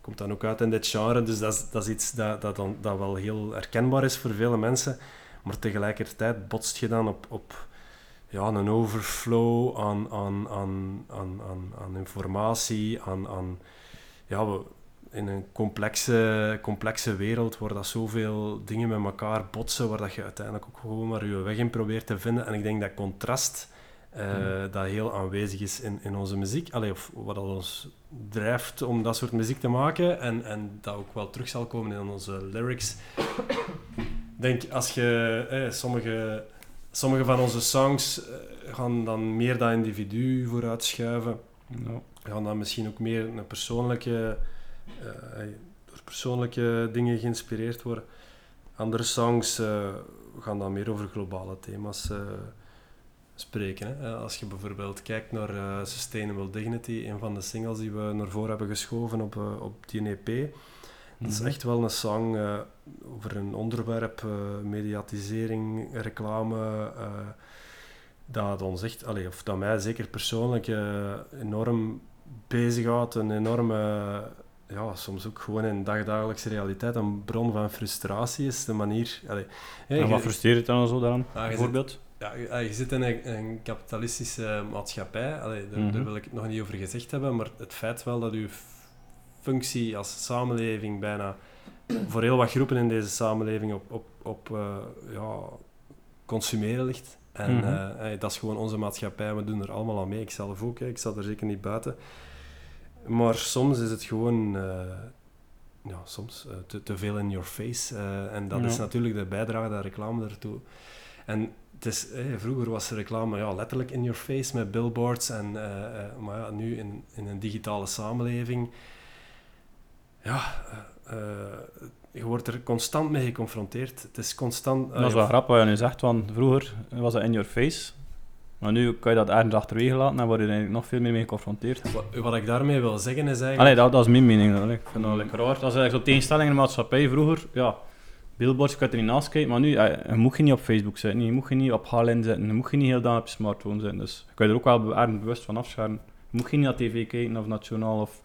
komt dan ook uit in dit genre, dus dat is, dat is iets dat, dat, dan, dat wel heel herkenbaar is voor vele mensen. Maar tegelijkertijd botst je dan op, op ja, een overflow aan, aan, aan, aan, aan, aan informatie, aan, aan ja, we, in een complexe, complexe wereld waar dat zoveel dingen met elkaar botsen, waar dat je uiteindelijk ook gewoon maar je weg in probeert te vinden. En ik denk dat contrast eh, dat heel aanwezig is in, in onze muziek. Allee, of wat dat ons drijft om dat soort muziek te maken en, en dat ook wel terug zal komen in onze lyrics. Ik denk, als je eh, sommige, sommige van onze songs eh, gaan dan meer dat individu vooruit schuiven Ja. gaan dan misschien ook meer een persoonlijke, door persoonlijke dingen geïnspireerd worden. Andere songs eh, gaan dan meer over globale thema's eh, spreken. Hè. Eh, Als je bijvoorbeeld kijkt naar eh, Sustainable Dignity, een van de singles die we naar voren hebben geschoven op, eh, op die EP. Dat is Mhm. echt wel een song eh, over een onderwerp, eh, mediatisering, reclame, eh, dat ons echt, allee, of dat mij zeker persoonlijk eh, enorm bezighoudt, een enorme, ja, soms ook gewoon in dagdagelijkse realiteit, een bron van frustratie is, de manier... Allee, En je- wat frustreert het dan zo daaraan, Ah, je bijvoorbeeld? ja, je, je zit in een, een kapitalistische maatschappij, Allee, daar, Mhm. daar wil ik het nog niet over gezegd hebben, maar het feit wel dat uw f- functie als samenleving bijna voor heel wat groepen in deze samenleving op, op, op eh, ja, consumeren ligt. En Mhm. eh, dat is gewoon onze maatschappij, we doen er allemaal aan mee. Ik zelf ook, hè. ik sta er zeker niet buiten. Maar soms is het gewoon eh, ja, soms eh, te, te veel in your face. eh, en dat Ja. is natuurlijk de bijdrage, de reclame daartoe. En het is, eh, vroeger was de reclame ja, letterlijk in your face met billboards. En, maar ja, nu in, in een digitale samenleving, ja, je wordt er constant mee geconfronteerd. Het is constant... Dat is wel grappig wat je nu zegt, want vroeger was dat in your face. Maar nu kan je dat ergens achterwege laten en word je er eigenlijk nog veel meer mee geconfronteerd. Wat, wat ik daarmee wil zeggen is eigenlijk... Allee, dat, dat is mijn mening. Ik vind dat lekker raar. Dat is eigenlijk zo'n tegenstelling in de maatschappij. Vroeger, ja, billboards, je kunt er niet naast kijken, maar nu, eh, je moet je niet op Facebook zitten, je moet je niet op HLN zitten, je moet je niet heel dag op je smartphone zitten. Dus je kan je er ook wel ergens bewust van afschermen. Je moet je niet naar tv kijken of nationaal of...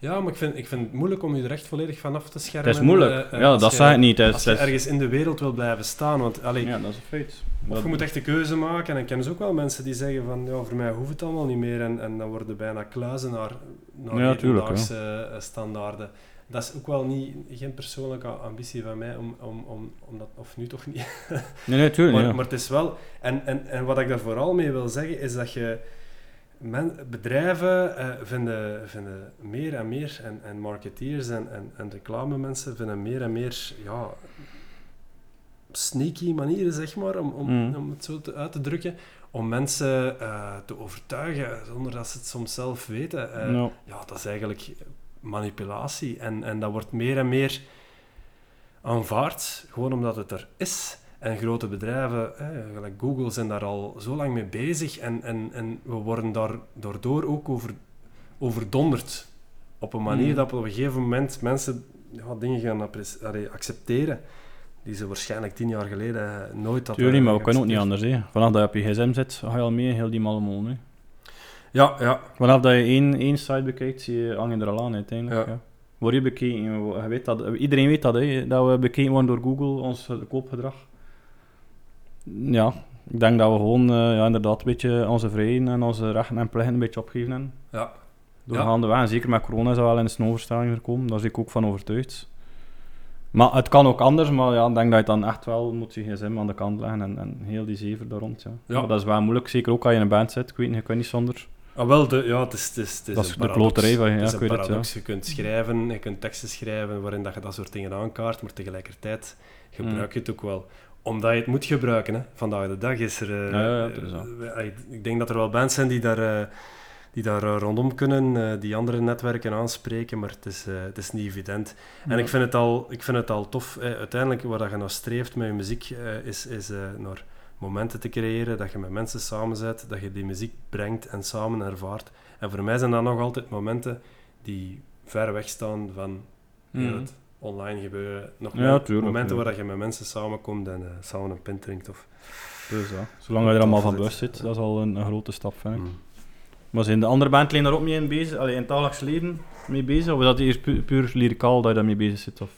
Ja, maar ik vind, ik vind het moeilijk om je er echt volledig van af te schermen. Het is moeilijk. eh, ja, dat zeg ik niet. Het is- Als je het ergens in de wereld wil blijven staan. Want, allee, ja, dat is een feit. Of Dat- je moet echt een keuze maken. En ik ken dus ook wel mensen die zeggen van, ja, voor mij hoeft het allemaal niet meer. En, en dan worden bijna kluizen naar, naar Ja, hedendaagse eh, standaarden. Dat is ook wel niet, geen persoonlijke ambitie van mij, om, om, om, om dat, of nu toch niet. Nee, nee, tuurlijk maar, niet, ja. maar het is wel... En, en, en wat ik daar vooral mee wil zeggen, is dat je... Men, bedrijven eh, vinden, vinden meer en meer, en, en marketeers en, en, en reclamemensen vinden meer en meer ja, sneaky manieren, zeg maar, om, om, Mm. om het zo te, uit te drukken, om mensen eh, te overtuigen, zonder dat ze het soms zelf weten. Eh, ja, dat is eigenlijk manipulatie. En, en dat wordt meer en meer aanvaard, gewoon omdat het er is. En grote bedrijven, gelijk Google, zijn daar al zo lang mee bezig. En, en, en we worden daar, daardoor ook over, overdonderd. Op een manier Mm. dat op een gegeven moment mensen ja, dingen gaan accepteren. Die ze waarschijnlijk tien jaar geleden eh, nooit hadden Tuurlijk, maar we kunnen ook niet anders. Hè. Vanaf dat je op je gsm zit, ga je al mee, heel die mallemol. Hè. Ja, ja. Vanaf dat je één, één site bekijkt, zie je, hang je er al aan uiteindelijk. Ja. Ja. Word je bekeken, je weet dat, iedereen weet dat, hè, dat we bekeken worden door Google, ons eh, koopgedrag. Ja, ik denk dat we gewoon eh, ja, inderdaad een beetje onze vrijheden en onze rechten en plichten een beetje opgeven hebben. Ja. Doorgaande weg. En zeker met corona is dat wel in een overstelling gekomen, daar ben ik ook van overtuigd. Maar het kan ook anders, maar ja, ik denk dat je dan echt wel moet je gsm aan de kant leggen en, en heel die zever daar rond. Ja. Ja. Dat is wel moeilijk, zeker ook als je in een band zit. Ik weet niet, je kan niet zonder. Ah, wel, de, ja, het is, het is, het is Dat is een de kloterij van je, Het ja, ik het, paradox. Je kunt schrijven, je kunt teksten schrijven waarin dat je dat soort dingen aankaart, maar tegelijkertijd gebruik je het ook wel. Omdat je het moet gebruiken. Hè. Vandaag de dag is er... eh, Ja, ja, dat is zo. eh, ik- denk dat er wel bands zijn die daar, eh, die daar eh, rondom kunnen, eh, die andere netwerken aanspreken, maar het is, eh, het is niet evident. En ik vind het al, ik vind het al tof. eh, uiteindelijk, waar dat je naar streeft met je muziek, eh, is, is eh, naar momenten te creëren, dat je met mensen samen bent, dat je die muziek brengt en samen ervaart. En voor mij zijn dat nog altijd momenten die ver weg staan van het online gebeuren. Nog Ja, tuurlijk, momenten ja. waar dat je met mensen samenkomt en eh, samen een pint drinkt. Of, Dus ja, zolang je er allemaal van bewust zit, dat is al een, een grote stap, vind ik. Mm. Maar zijn de andere bandleden daar ook mee in bezig? Allee, in het dagelijks leven mee bezig? Of is dat pu puur lyricaal dat je daarmee bezig zit? Of...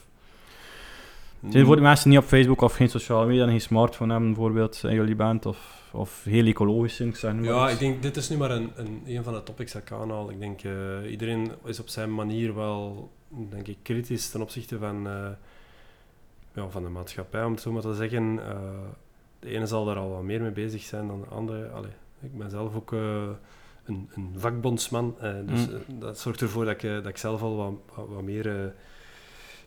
Zijn er voor die mensen niet op Facebook of geen sociale media en geen smartphone hebben, bijvoorbeeld, in jullie band? Of, of heel ecologisch zijn, zeg maar Ja, ik denk, dit is nu maar een, een, een van de topics dat ik aanhaal. Ik denk, eh, iedereen is op zijn manier wel, denk ik, kritisch ten opzichte van, eh, ja, van de maatschappij, om het zo maar te zeggen. Eh, de ene zal daar al wat meer mee bezig zijn dan de andere. Allee, ik ben zelf ook eh, een, een vakbondsman, dus Mm. dat zorgt ervoor dat ik, dat ik zelf al wat, wat, meer...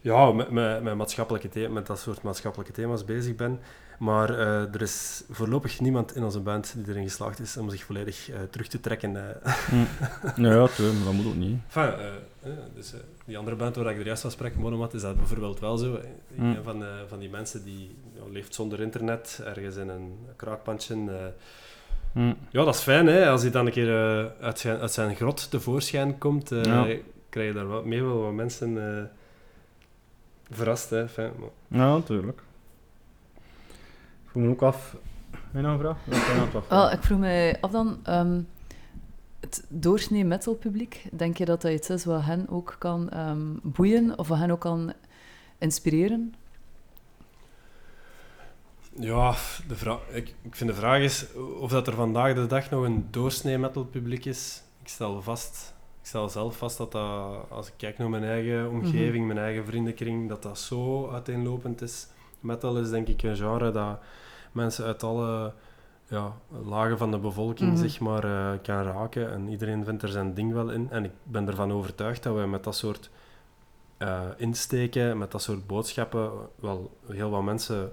ja, met, met, met, maatschappelijke the- met dat soort maatschappelijke thema's bezig ben. Maar er is voorlopig niemand in onze band die erin geslaagd is om zich volledig terug te trekken. eh. Ja, ja, dat moet ook niet. Enfin, dus, eh, die andere band waar ik er juist van sprak, Monomat, is dat bijvoorbeeld wel zo. Mm. Een van, eh, van die mensen die ja, leeft zonder internet, ergens in een kraakpandje. eh. Hm. ja, dat is fijn, hè. Als hij dan een keer eh, uit, zijn, uit zijn grot tevoorschijn komt, eh, Ja. krijg je daar wat, mee wel wat mensen eh, verrast. Hè. Maar- Ja, natuurlijk. Ik vroeg me ook af... Heb je nog een vraag? Ja, ik Wel, ik vroeg mij af dan, ehm, het doorsnee metalpubliek, denk je dat dat iets is wat hen ook kan ehm, boeien of wat hen ook kan inspireren? Ja, de vraag, ik, ik vind de vraag is of dat er vandaag de dag nog een doorsnee metal publiek is. Ik stel vast, ik stel zelf vast dat dat, als ik kijk naar mijn eigen omgeving, mijn eigen vriendenkring, dat dat zo uiteenlopend is. Metal is denk ik een genre dat mensen uit alle ja, lagen van de bevolking Mhm. zeg maar, eh, kan raken. En iedereen vindt er zijn ding wel in. En ik ben ervan overtuigd dat wij met dat soort eh, insteken, met dat soort boodschappen, wel heel wat mensen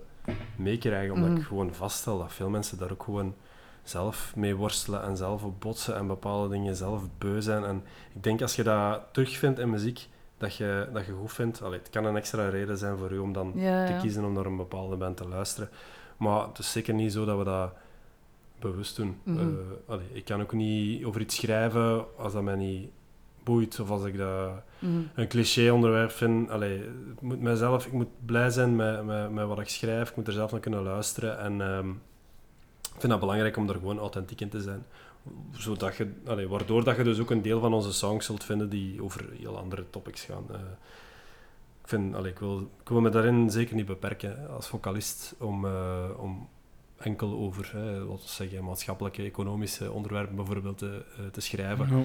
meekrijgen. Omdat Mhm. ik gewoon vaststel dat veel mensen daar ook gewoon zelf mee worstelen en zelf op botsen en bepaalde dingen zelf beu zijn. En ik denk als je dat terugvindt in muziek, dat je, dat je goed vindt. Allee, het kan een extra reden zijn voor u om dan Ja, te ja. kiezen om naar een bepaalde band te luisteren. Maar het is zeker niet zo dat we dat bewust doen. Mhm. Eh, allee, ik kan ook niet over iets schrijven als dat mij niet boeit of als ik dat Mhm. een cliché-onderwerp vind. Allee, het moet mijzelf, ik moet blij zijn met, met, met wat ik schrijf. Ik moet er zelf naar kunnen luisteren. En ehm, ik vind dat belangrijk om er gewoon authentiek in te zijn. Zodat je, allee, waardoor dat je dus ook een deel van onze songs zult vinden die over heel andere topics gaan. Eh, ik, vind, allee, ik, wil, ik wil me daarin zeker niet beperken als vocalist om, eh, om enkel over hè, we zeggen, maatschappelijke, economische onderwerpen bijvoorbeeld te, eh, te schrijven. Ja.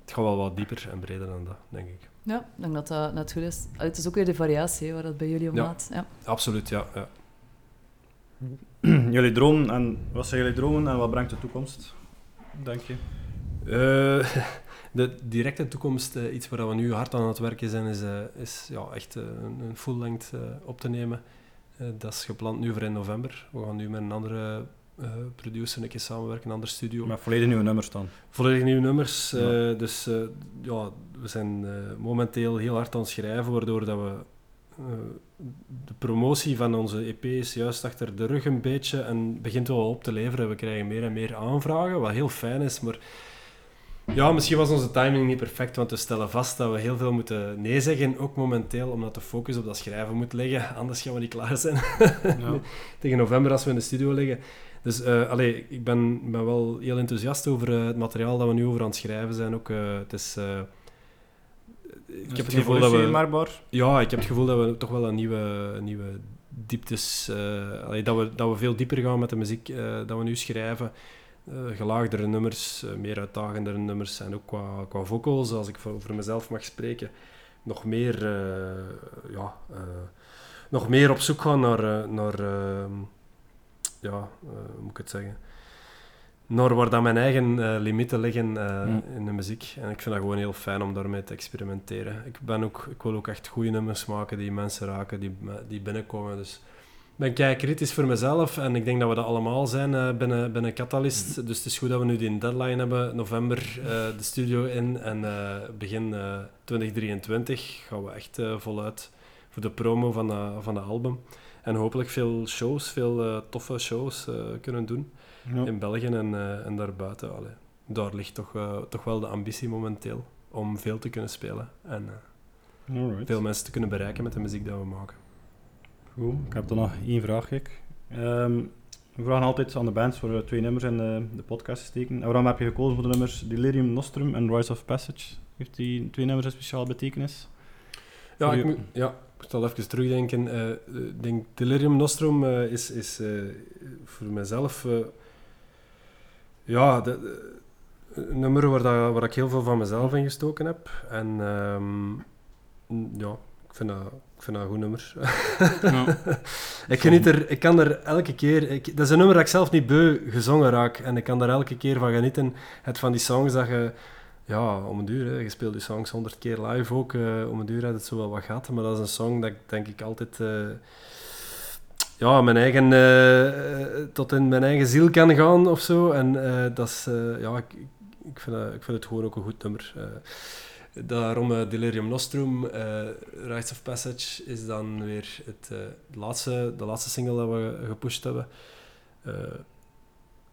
Het gaat wel wat dieper en breder dan dat, denk ik. Ja, ik denk dat dat net goed is. Allee, Het is ook weer de variatie hè, waar dat bij jullie om Ja. gaat. Ja. Absoluut, ja. ja. jullie dromen, en wat zijn jullie dromen en wat brengt de toekomst, denk je? Eh, de directe toekomst, eh, iets waar we nu hard aan het werken zijn, is, eh, is ja, echt eh, een, een full-length eh, op te nemen. Eh, dat is gepland nu voor in november. We gaan nu met een andere eh, producer een keer samenwerken, een andere studio. Met volledig nieuwe nummers dan. Volledig nieuwe nummers. eh, dus ja, we zijn momenteel heel hard aan het schrijven, waardoor dat we de promotie van onze EP is juist achter de rug een beetje en begint wel op te leveren. We krijgen meer en meer aanvragen, wat heel fijn is, maar ja, misschien was onze timing niet perfect, want we stellen vast dat we heel veel moeten nee zeggen, ook momenteel, omdat de focus op dat schrijven moet liggen, anders gaan we niet klaar zijn Ja. tegen november als we in de studio liggen. Dus allee, ik ben, ben wel heel enthousiast over eh, het materiaal dat we nu over aan het schrijven zijn. Ook, eh, het is, ik heb het gevoel dat we... Ja, ik heb het gevoel dat we toch wel een nieuwe, nieuwe dieptes... allee, dat, we, dat we veel dieper gaan met de muziek dat we nu schrijven. Eh, gelaagdere nummers, eh, meer uitdagendere nummers. En ook qua, qua vocals, als ik voor, voor mezelf mag spreken, nog meer, eh, ja, nog meer op zoek gaan naar... naar ehm, ja, hoe moet ik het zeggen? naar waar mijn eigen limieten liggen Mm. in de muziek. En ik vind dat gewoon heel fijn om daarmee te experimenteren. Ik, ben ook, ik wil ook echt goede nummers maken die mensen raken, die, die binnenkomen. Dus ben kei kritisch voor mezelf en ik denk dat we dat allemaal zijn eh, binnen, binnen Catalyst. Dus het is goed dat we nu die deadline hebben, november eh, de studio in en eh, begin eh, 2023 gaan we echt voluit voor de promo van, de van de album. En hopelijk veel shows, veel toffe shows kunnen doen Ja. in België en, en daarbuiten. Allee, daar ligt toch, toch wel de ambitie momenteel om veel te kunnen spelen en veel mensen te kunnen bereiken met de muziek die we maken. Goed, ik heb dan nog één vraag. Kijk. Ehm, we vragen altijd aan de bands voor eh, twee nummers in de, de podcast te steken. En waarom heb je gekozen voor de nummers Delirium Nostrum en Rise of Passage? Heeft die twee nummers een speciale betekenis? Ja, ik moet, ja, ik moet al even terugdenken. Eh, Ik denk Delirium Nostrum eh, is, is eh, voor mezelf eh, ja, de, de- een nummer waar, dat, waar ik heel veel van mezelf in gestoken heb. En ehm, ja, ik vind dat, ik vind dat een goed nummer. ik, geniet er, ik kan er elke keer... Ik, dat is een nummer dat ik zelf niet beu gezongen raak. En ik kan daar elke keer van genieten. Het van die songs dat je... Ja, om een duur. Hè. Je speelt die songs honderd keer live ook. eh, om een duur had het zo wel wat gehad. Maar dat is een song dat ik denk ik altijd... eh, ja, mijn eigen, eh, tot in mijn eigen ziel kan gaan of zo. En dat is... ja, ik, ik, vind ik vind het gewoon ook een goed nummer. Daarom eh, Delirium Nostrum. Rites of Passage is dan weer het, eh, de, laatste, de laatste single dat we gepusht hebben. Eh,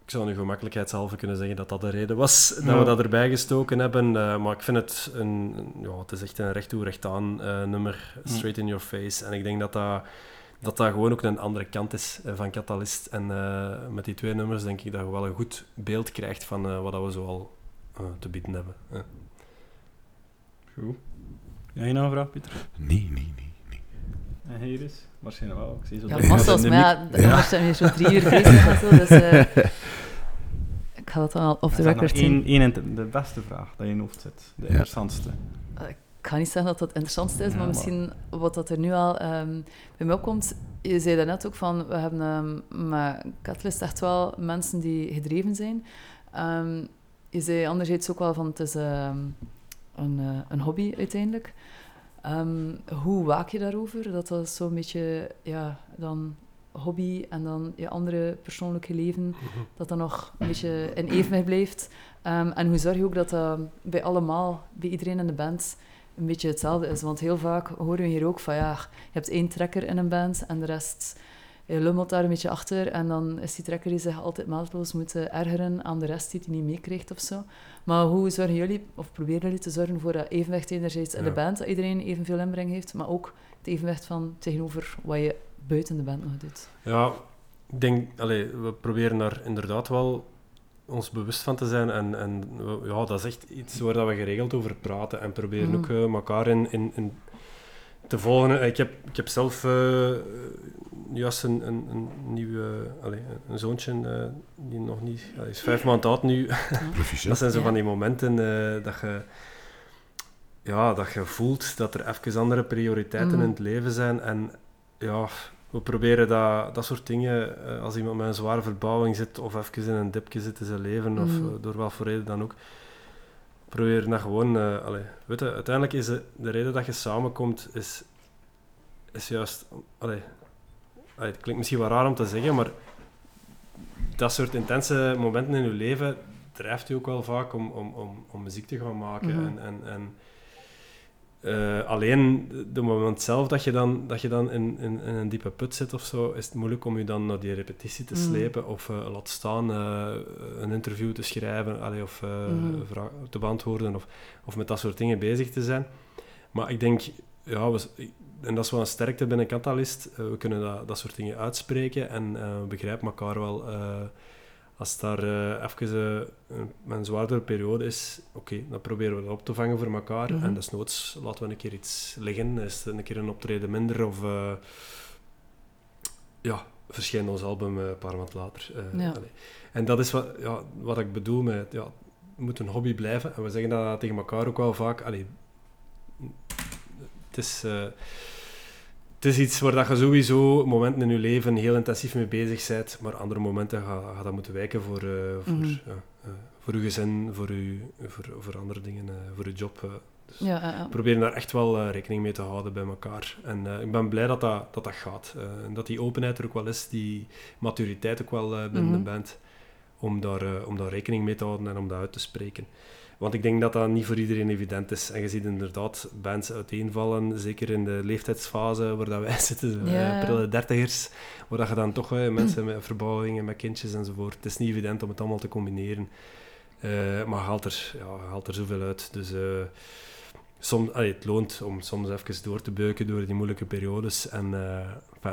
ik zou nu gemakkelijkheidshalve kunnen zeggen dat dat de reden was dat we dat erbij gestoken hebben. maar ik vind het een, ja, het is echt een recht toe, recht aan nummer. Straight in your face. En ik denk dat dat, dat dat gewoon ook een andere kant is van Catalyst. En met die twee nummers denk ik dat je wel een goed beeld krijgt van wat dat we zoal te bieden hebben. Eh. Goed. Jij nog een vraag, Pieter? Nee, nee, nee. En hier is? Waarschijnlijk wel. Ik zie zo Ja, massas, maar ja, anders zijn we zo drie uur bezig en zo, dus eh, ik ga dat dan al off the record zien. één, één de beste vraag dat je in je hoofd zit. De interessantste. Ik ga niet zeggen dat dat het interessantste is, Ja, maar maar- misschien wat dat er nu al ehm, bij mij opkomt. Je zei daarnet ook van, we hebben ehm met Catalyst echt wel mensen die gedreven zijn. Ehm, je zei anderzijds ook wel van, het is ehm, een, eh, een hobby uiteindelijk. Ehm, hoe waak je daarover? Dat dat zo'n beetje, ja, dan hobby en dan je andere persoonlijke leven, dat dat nog een beetje in evenwicht blijft. Ehm, en hoe zorg je ook dat dat bij allemaal, bij iedereen in de band, een beetje hetzelfde is? Want heel vaak horen we hier ook van, ja, je hebt één trekker in een band en de rest je lummelt daar een beetje achter en dan is die trekker die zich altijd maatloos moet eh, ergeren aan de rest die hij niet meekrijgt of zo. Maar hoe zorgen jullie, of proberen jullie te zorgen voor dat evenwicht enerzijds in de band, dat iedereen evenveel inbreng heeft, maar ook het evenwicht van tegenover wat je buiten de band nog doet? Ja, ik denk, we proberen daar inderdaad wel ons bewust van te zijn. En, en ja, dat is echt iets waar dat we geregeld over praten en proberen Mhm. ook eh, elkaar in, in, in te volgen. Ik heb, ik heb zelf eh, juist een, een, een nieuwe, allee, een zoontje eh, die nog niet, hij is vijf maanden oud nu. Dat zijn zo van die momenten eh, dat je ja, dat je voelt dat er even andere prioriteiten Mhm. in het leven zijn. En ja, we proberen dat, dat soort dingen, eh, als iemand met een zware verbouwing zit of even in een dipje zit in zijn leven, of eh, door wat voor reden dan ook, proberen dat gewoon... eh allee, weet je, uiteindelijk is de, de reden dat je samenkomt, is, is juist... Allee, allee, het klinkt misschien wel raar om te zeggen, maar dat soort intense momenten in je leven drijft je ook wel vaak om, om, om, om muziek te gaan maken. Mhm. En, en, en eh, alleen de- moment zelf dat je dan, dat je dan in, in, in een diepe put zit of zo, is het moeilijk om je dan naar die repetitie te Mhm. slepen of eh, laat staan eh, een interview te schrijven allee, of Mhm. te beantwoorden of, of met dat soort dingen bezig te zijn. Maar ik denk, ja, we, en dat is wel een sterkte binnen Catalyst, eh, we kunnen dat, dat soort dingen uitspreken en eh, we begrijpen elkaar wel. eh, als daar even een, een zwaardere periode is, oké, dan proberen we dat op te vangen voor elkaar. Mhm. En desnoods laten we een keer iets liggen, is het een keer een optreden minder of... ja, verschijnt ons album een paar maanden later. Ja. En dat is wat, ja, wat ik bedoel met... Ja, het moet een hobby blijven. En we zeggen dat tegen elkaar ook wel vaak. Allee, het is... het is iets waar dat je sowieso momenten in je leven heel intensief mee bezig bent, maar andere momenten ga, ga dat moeten wijken voor, eh, voor, Mhm. ja, eh, voor je gezin, voor, je, voor, voor andere dingen, eh, voor je job. eh. Dus Ja, proberen daar echt wel eh, rekening mee te houden bij elkaar. En eh, ik ben blij dat dat, dat, dat gaat. eh, en dat die openheid er ook wel is, die maturiteit ook wel eh, binnen de band, om daar, eh, om daar rekening mee te houden en om dat uit te spreken. Want ik denk dat dat niet voor iedereen evident is. En je ziet inderdaad bands uiteenvallen, zeker in de leeftijdsfase waar dat wij zitten, Ja, ja. eh, prille dertigers, waar dat je dan toch eh, mensen met verbouwingen, met kindjes enzovoort. Het is niet evident om het allemaal te combineren. Eh, maar haalt er, ja, haalt er zoveel uit. Dus eh, soms, allee, het loont om soms even door te beuken door die moeilijke periodes. En eh,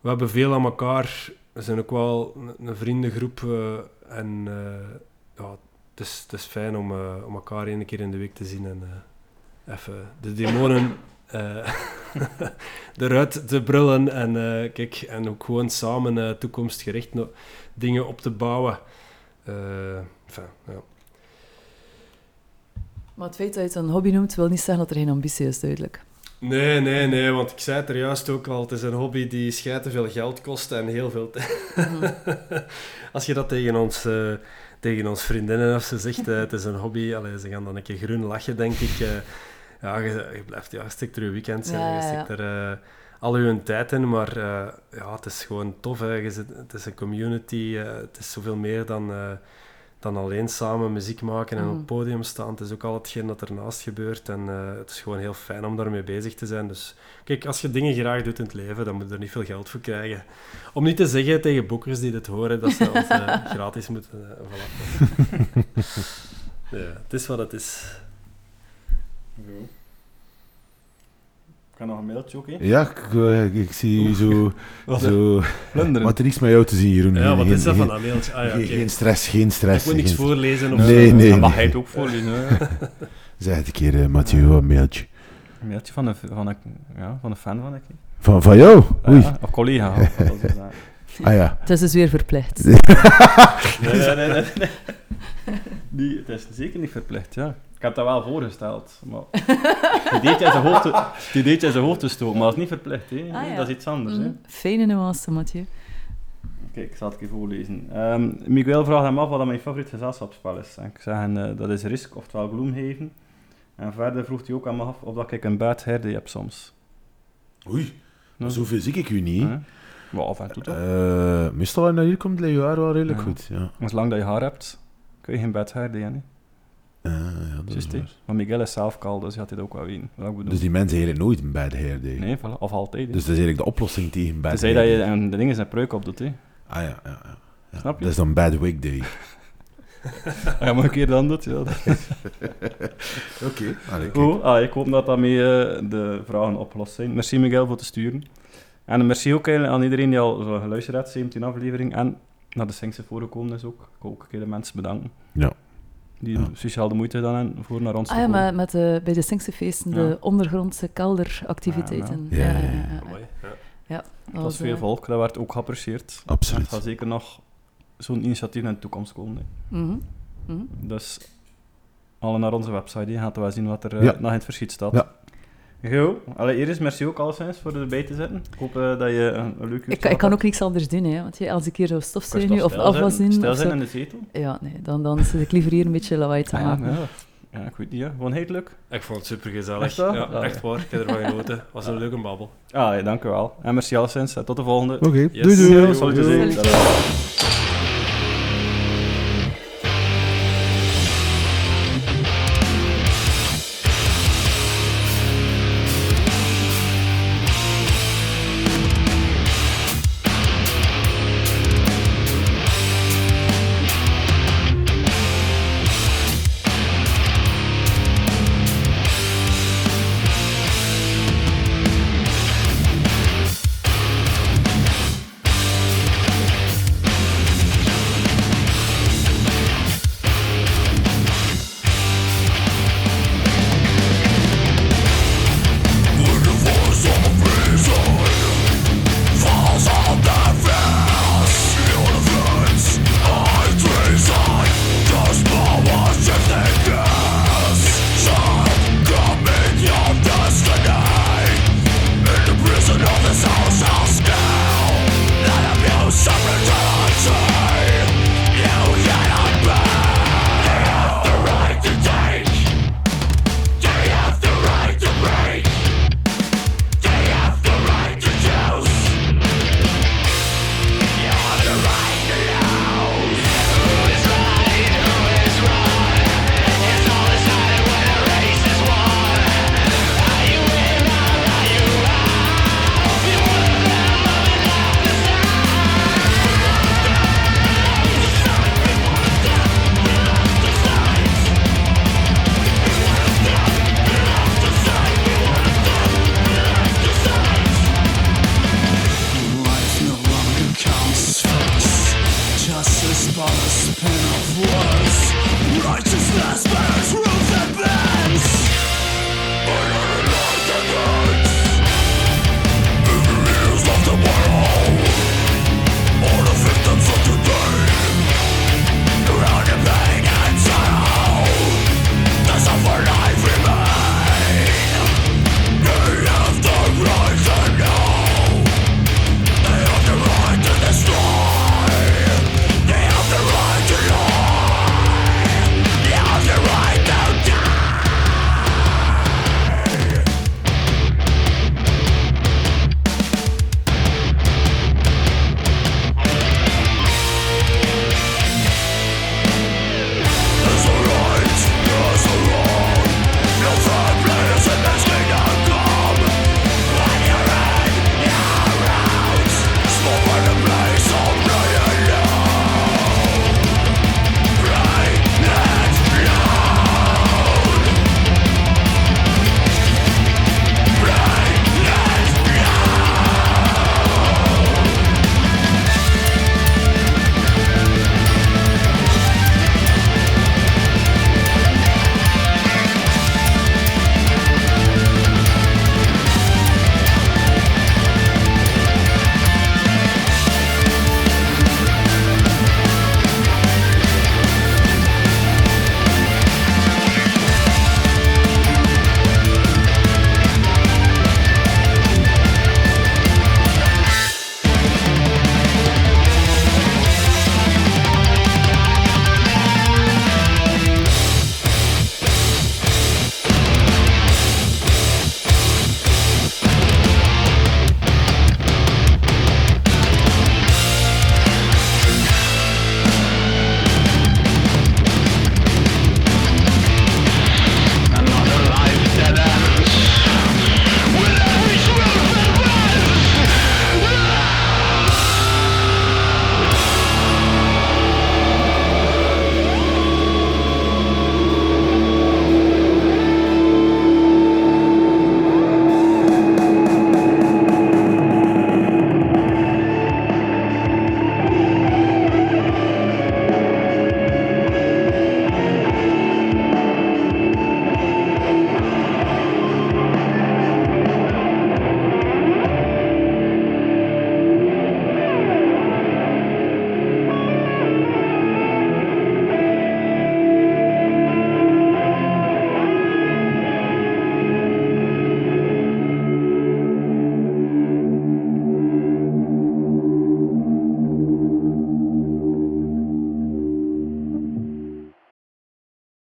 we hebben veel aan elkaar. We zijn ook wel een, een vriendengroep. eh, en eh, ja, is, het is fijn om, eh, om elkaar één keer in de week te zien en eh, even de demonen eh, eruit te brullen. En, kijk, en ook gewoon samen toekomstgericht no- dingen op te bouwen. Enfin, ja. Maar het feit dat je het een hobby noemt, wil niet zeggen dat er geen ambitie is, duidelijk. Nee, nee, nee, want ik zei het er juist ook al. Het is een hobby die schijt te veel geld kost en heel veel tijd. Als je dat tegen ons, tegen ons vriendinnen of ze zegt, eh, het is een hobby, allee, ze gaan dan een keer groen lachen, denk ik. eh, ja, je, je blijft, ja, stikt er je weekend Ja, je stikt er eh, al je tijd in, maar ja, het is gewoon tof. Hè. Je zit, het is een community, het is zoveel meer dan, dan alleen samen muziek maken en op het podium staan. Het is ook al hetgeen dat ernaast gebeurt en eh, het is gewoon heel fijn om daarmee bezig te zijn. Dus kijk, als je dingen graag doet in het leven, dan moet je er niet veel geld voor krijgen. Om niet te zeggen tegen boekers die dit horen, dat ze ons eh, gratis moeten uh, voilà. ja, het is wat het is. Heb nog een mailtje ook, hè? Ja, ik, eh, ik zie zo... zo Plunderen. wat er iets met jou te zien, Jeroen. Ja, wat Geen- is dat geen- van dat mailtje? Ah ja, geen, oké. geen stress, geen stress. Ik moet niks voorlezen of Nee, zo. nee. Dan mag hij het ook voorlezen. hè. Zeg het een keer, eh, Mathieu, een mailtje. Een mailtje van een, van een, ja, van een fan van ik. Van, van jou? Oei. Ja, of collega. wat? Ah ja. Het is dus weer verplicht. Nee, nee, nee, nee, nee. Die, het is zeker niet verplicht, ja. Ik heb dat wel voorgesteld, maar... Die deed je zijn hoofd, te- die deed je in zijn hoofd te stoken, maar dat is niet verplicht, hè. Ah, ja. Dat is iets anders, hè. Mm, Fijne nuance, Mathieu. Kijk, ik zal het even voorlezen. Ehm, Miguel vraagt hem af wat mijn favoriet gezelschapsspel is. En ik zeg eh, dat is Risk, oftewel Gloomhaven. En verder vroeg hij ook aan me af of dat ik een bad hair day heb soms. Oei, Ja. zoveel zie ik u niet. Ja. Maar af en toe toch. Eh, meestal als je naar hier komt, ligt je haar wel redelijk Ja. goed. Ja. Maar Zolang dat je haar hebt, kun je geen bad hair day hebben. Ja, dat is. Maar Miguel is zelf kaal, dus hij had dit ook wel weten. Dus die mensen eigenlijk nooit een bad hair day. Nee, voilà, of altijd. hè. Dus dat is eigenlijk de oplossing tegen bad Tenzij hair dat je en de dingen zijn pruik op doet, hè. Ah ja, ja, ja. ja. Snap je? Dat is dan bad wig day. Je maar een keer dan doet, ja. Oké. Allee, kijk. Goed, ah, ik hoop dat daarmee eh, de vragen opgelost zijn. Merci Miguel voor te sturen. En merci ook aan iedereen die al zo geluisterd heeft, 17 aflevering. En naar de Singse voorgekomen is ook. Ik wil ook een keer de mensen bedanken. Ja. Die Ja. speciaal de moeite hebben voor naar ons Ah te ja, komen. maar met de, bij de Singse feesten, Ja. de ondergrondse kelderactiviteiten. Ja, ja, ja. Amai, ja. Dat Dat was veel eh, volk, dat werd ook geapprecieerd. Absoluut. Er gaat zeker nog zo'n initiatief in de toekomst komen. hè. mhm, mhm. Dus alle naar onze website, die gaat wel zien wat er eh, Ja. nog in het verschiet staat. Ja. Goed. Allee, Iris, merci ook alleszins voor erbij te zitten. Ik hoop eh, dat je een, een leuk Ik, ik kan ook niks anders doen, hè, want ja, als ik hier zou stofzuigen nu, of afwas doen... stil of zijn in de zetel. Ja, nee, dan, dan zit ik liever hier een beetje lawaai te Ah, ja, maken. ja. ja, ik weet niet, hè. gewoon heel leuk. Ik vond het super gezellig. Echt? Ja, Ah, echt ja. waar. Ik heb ervan genoten. was een leuke babbel. Ah, ja, dank u wel. En merci alleszins. en Tot de volgende. Oké, Yes. doei doei. Yo, salut, Salut.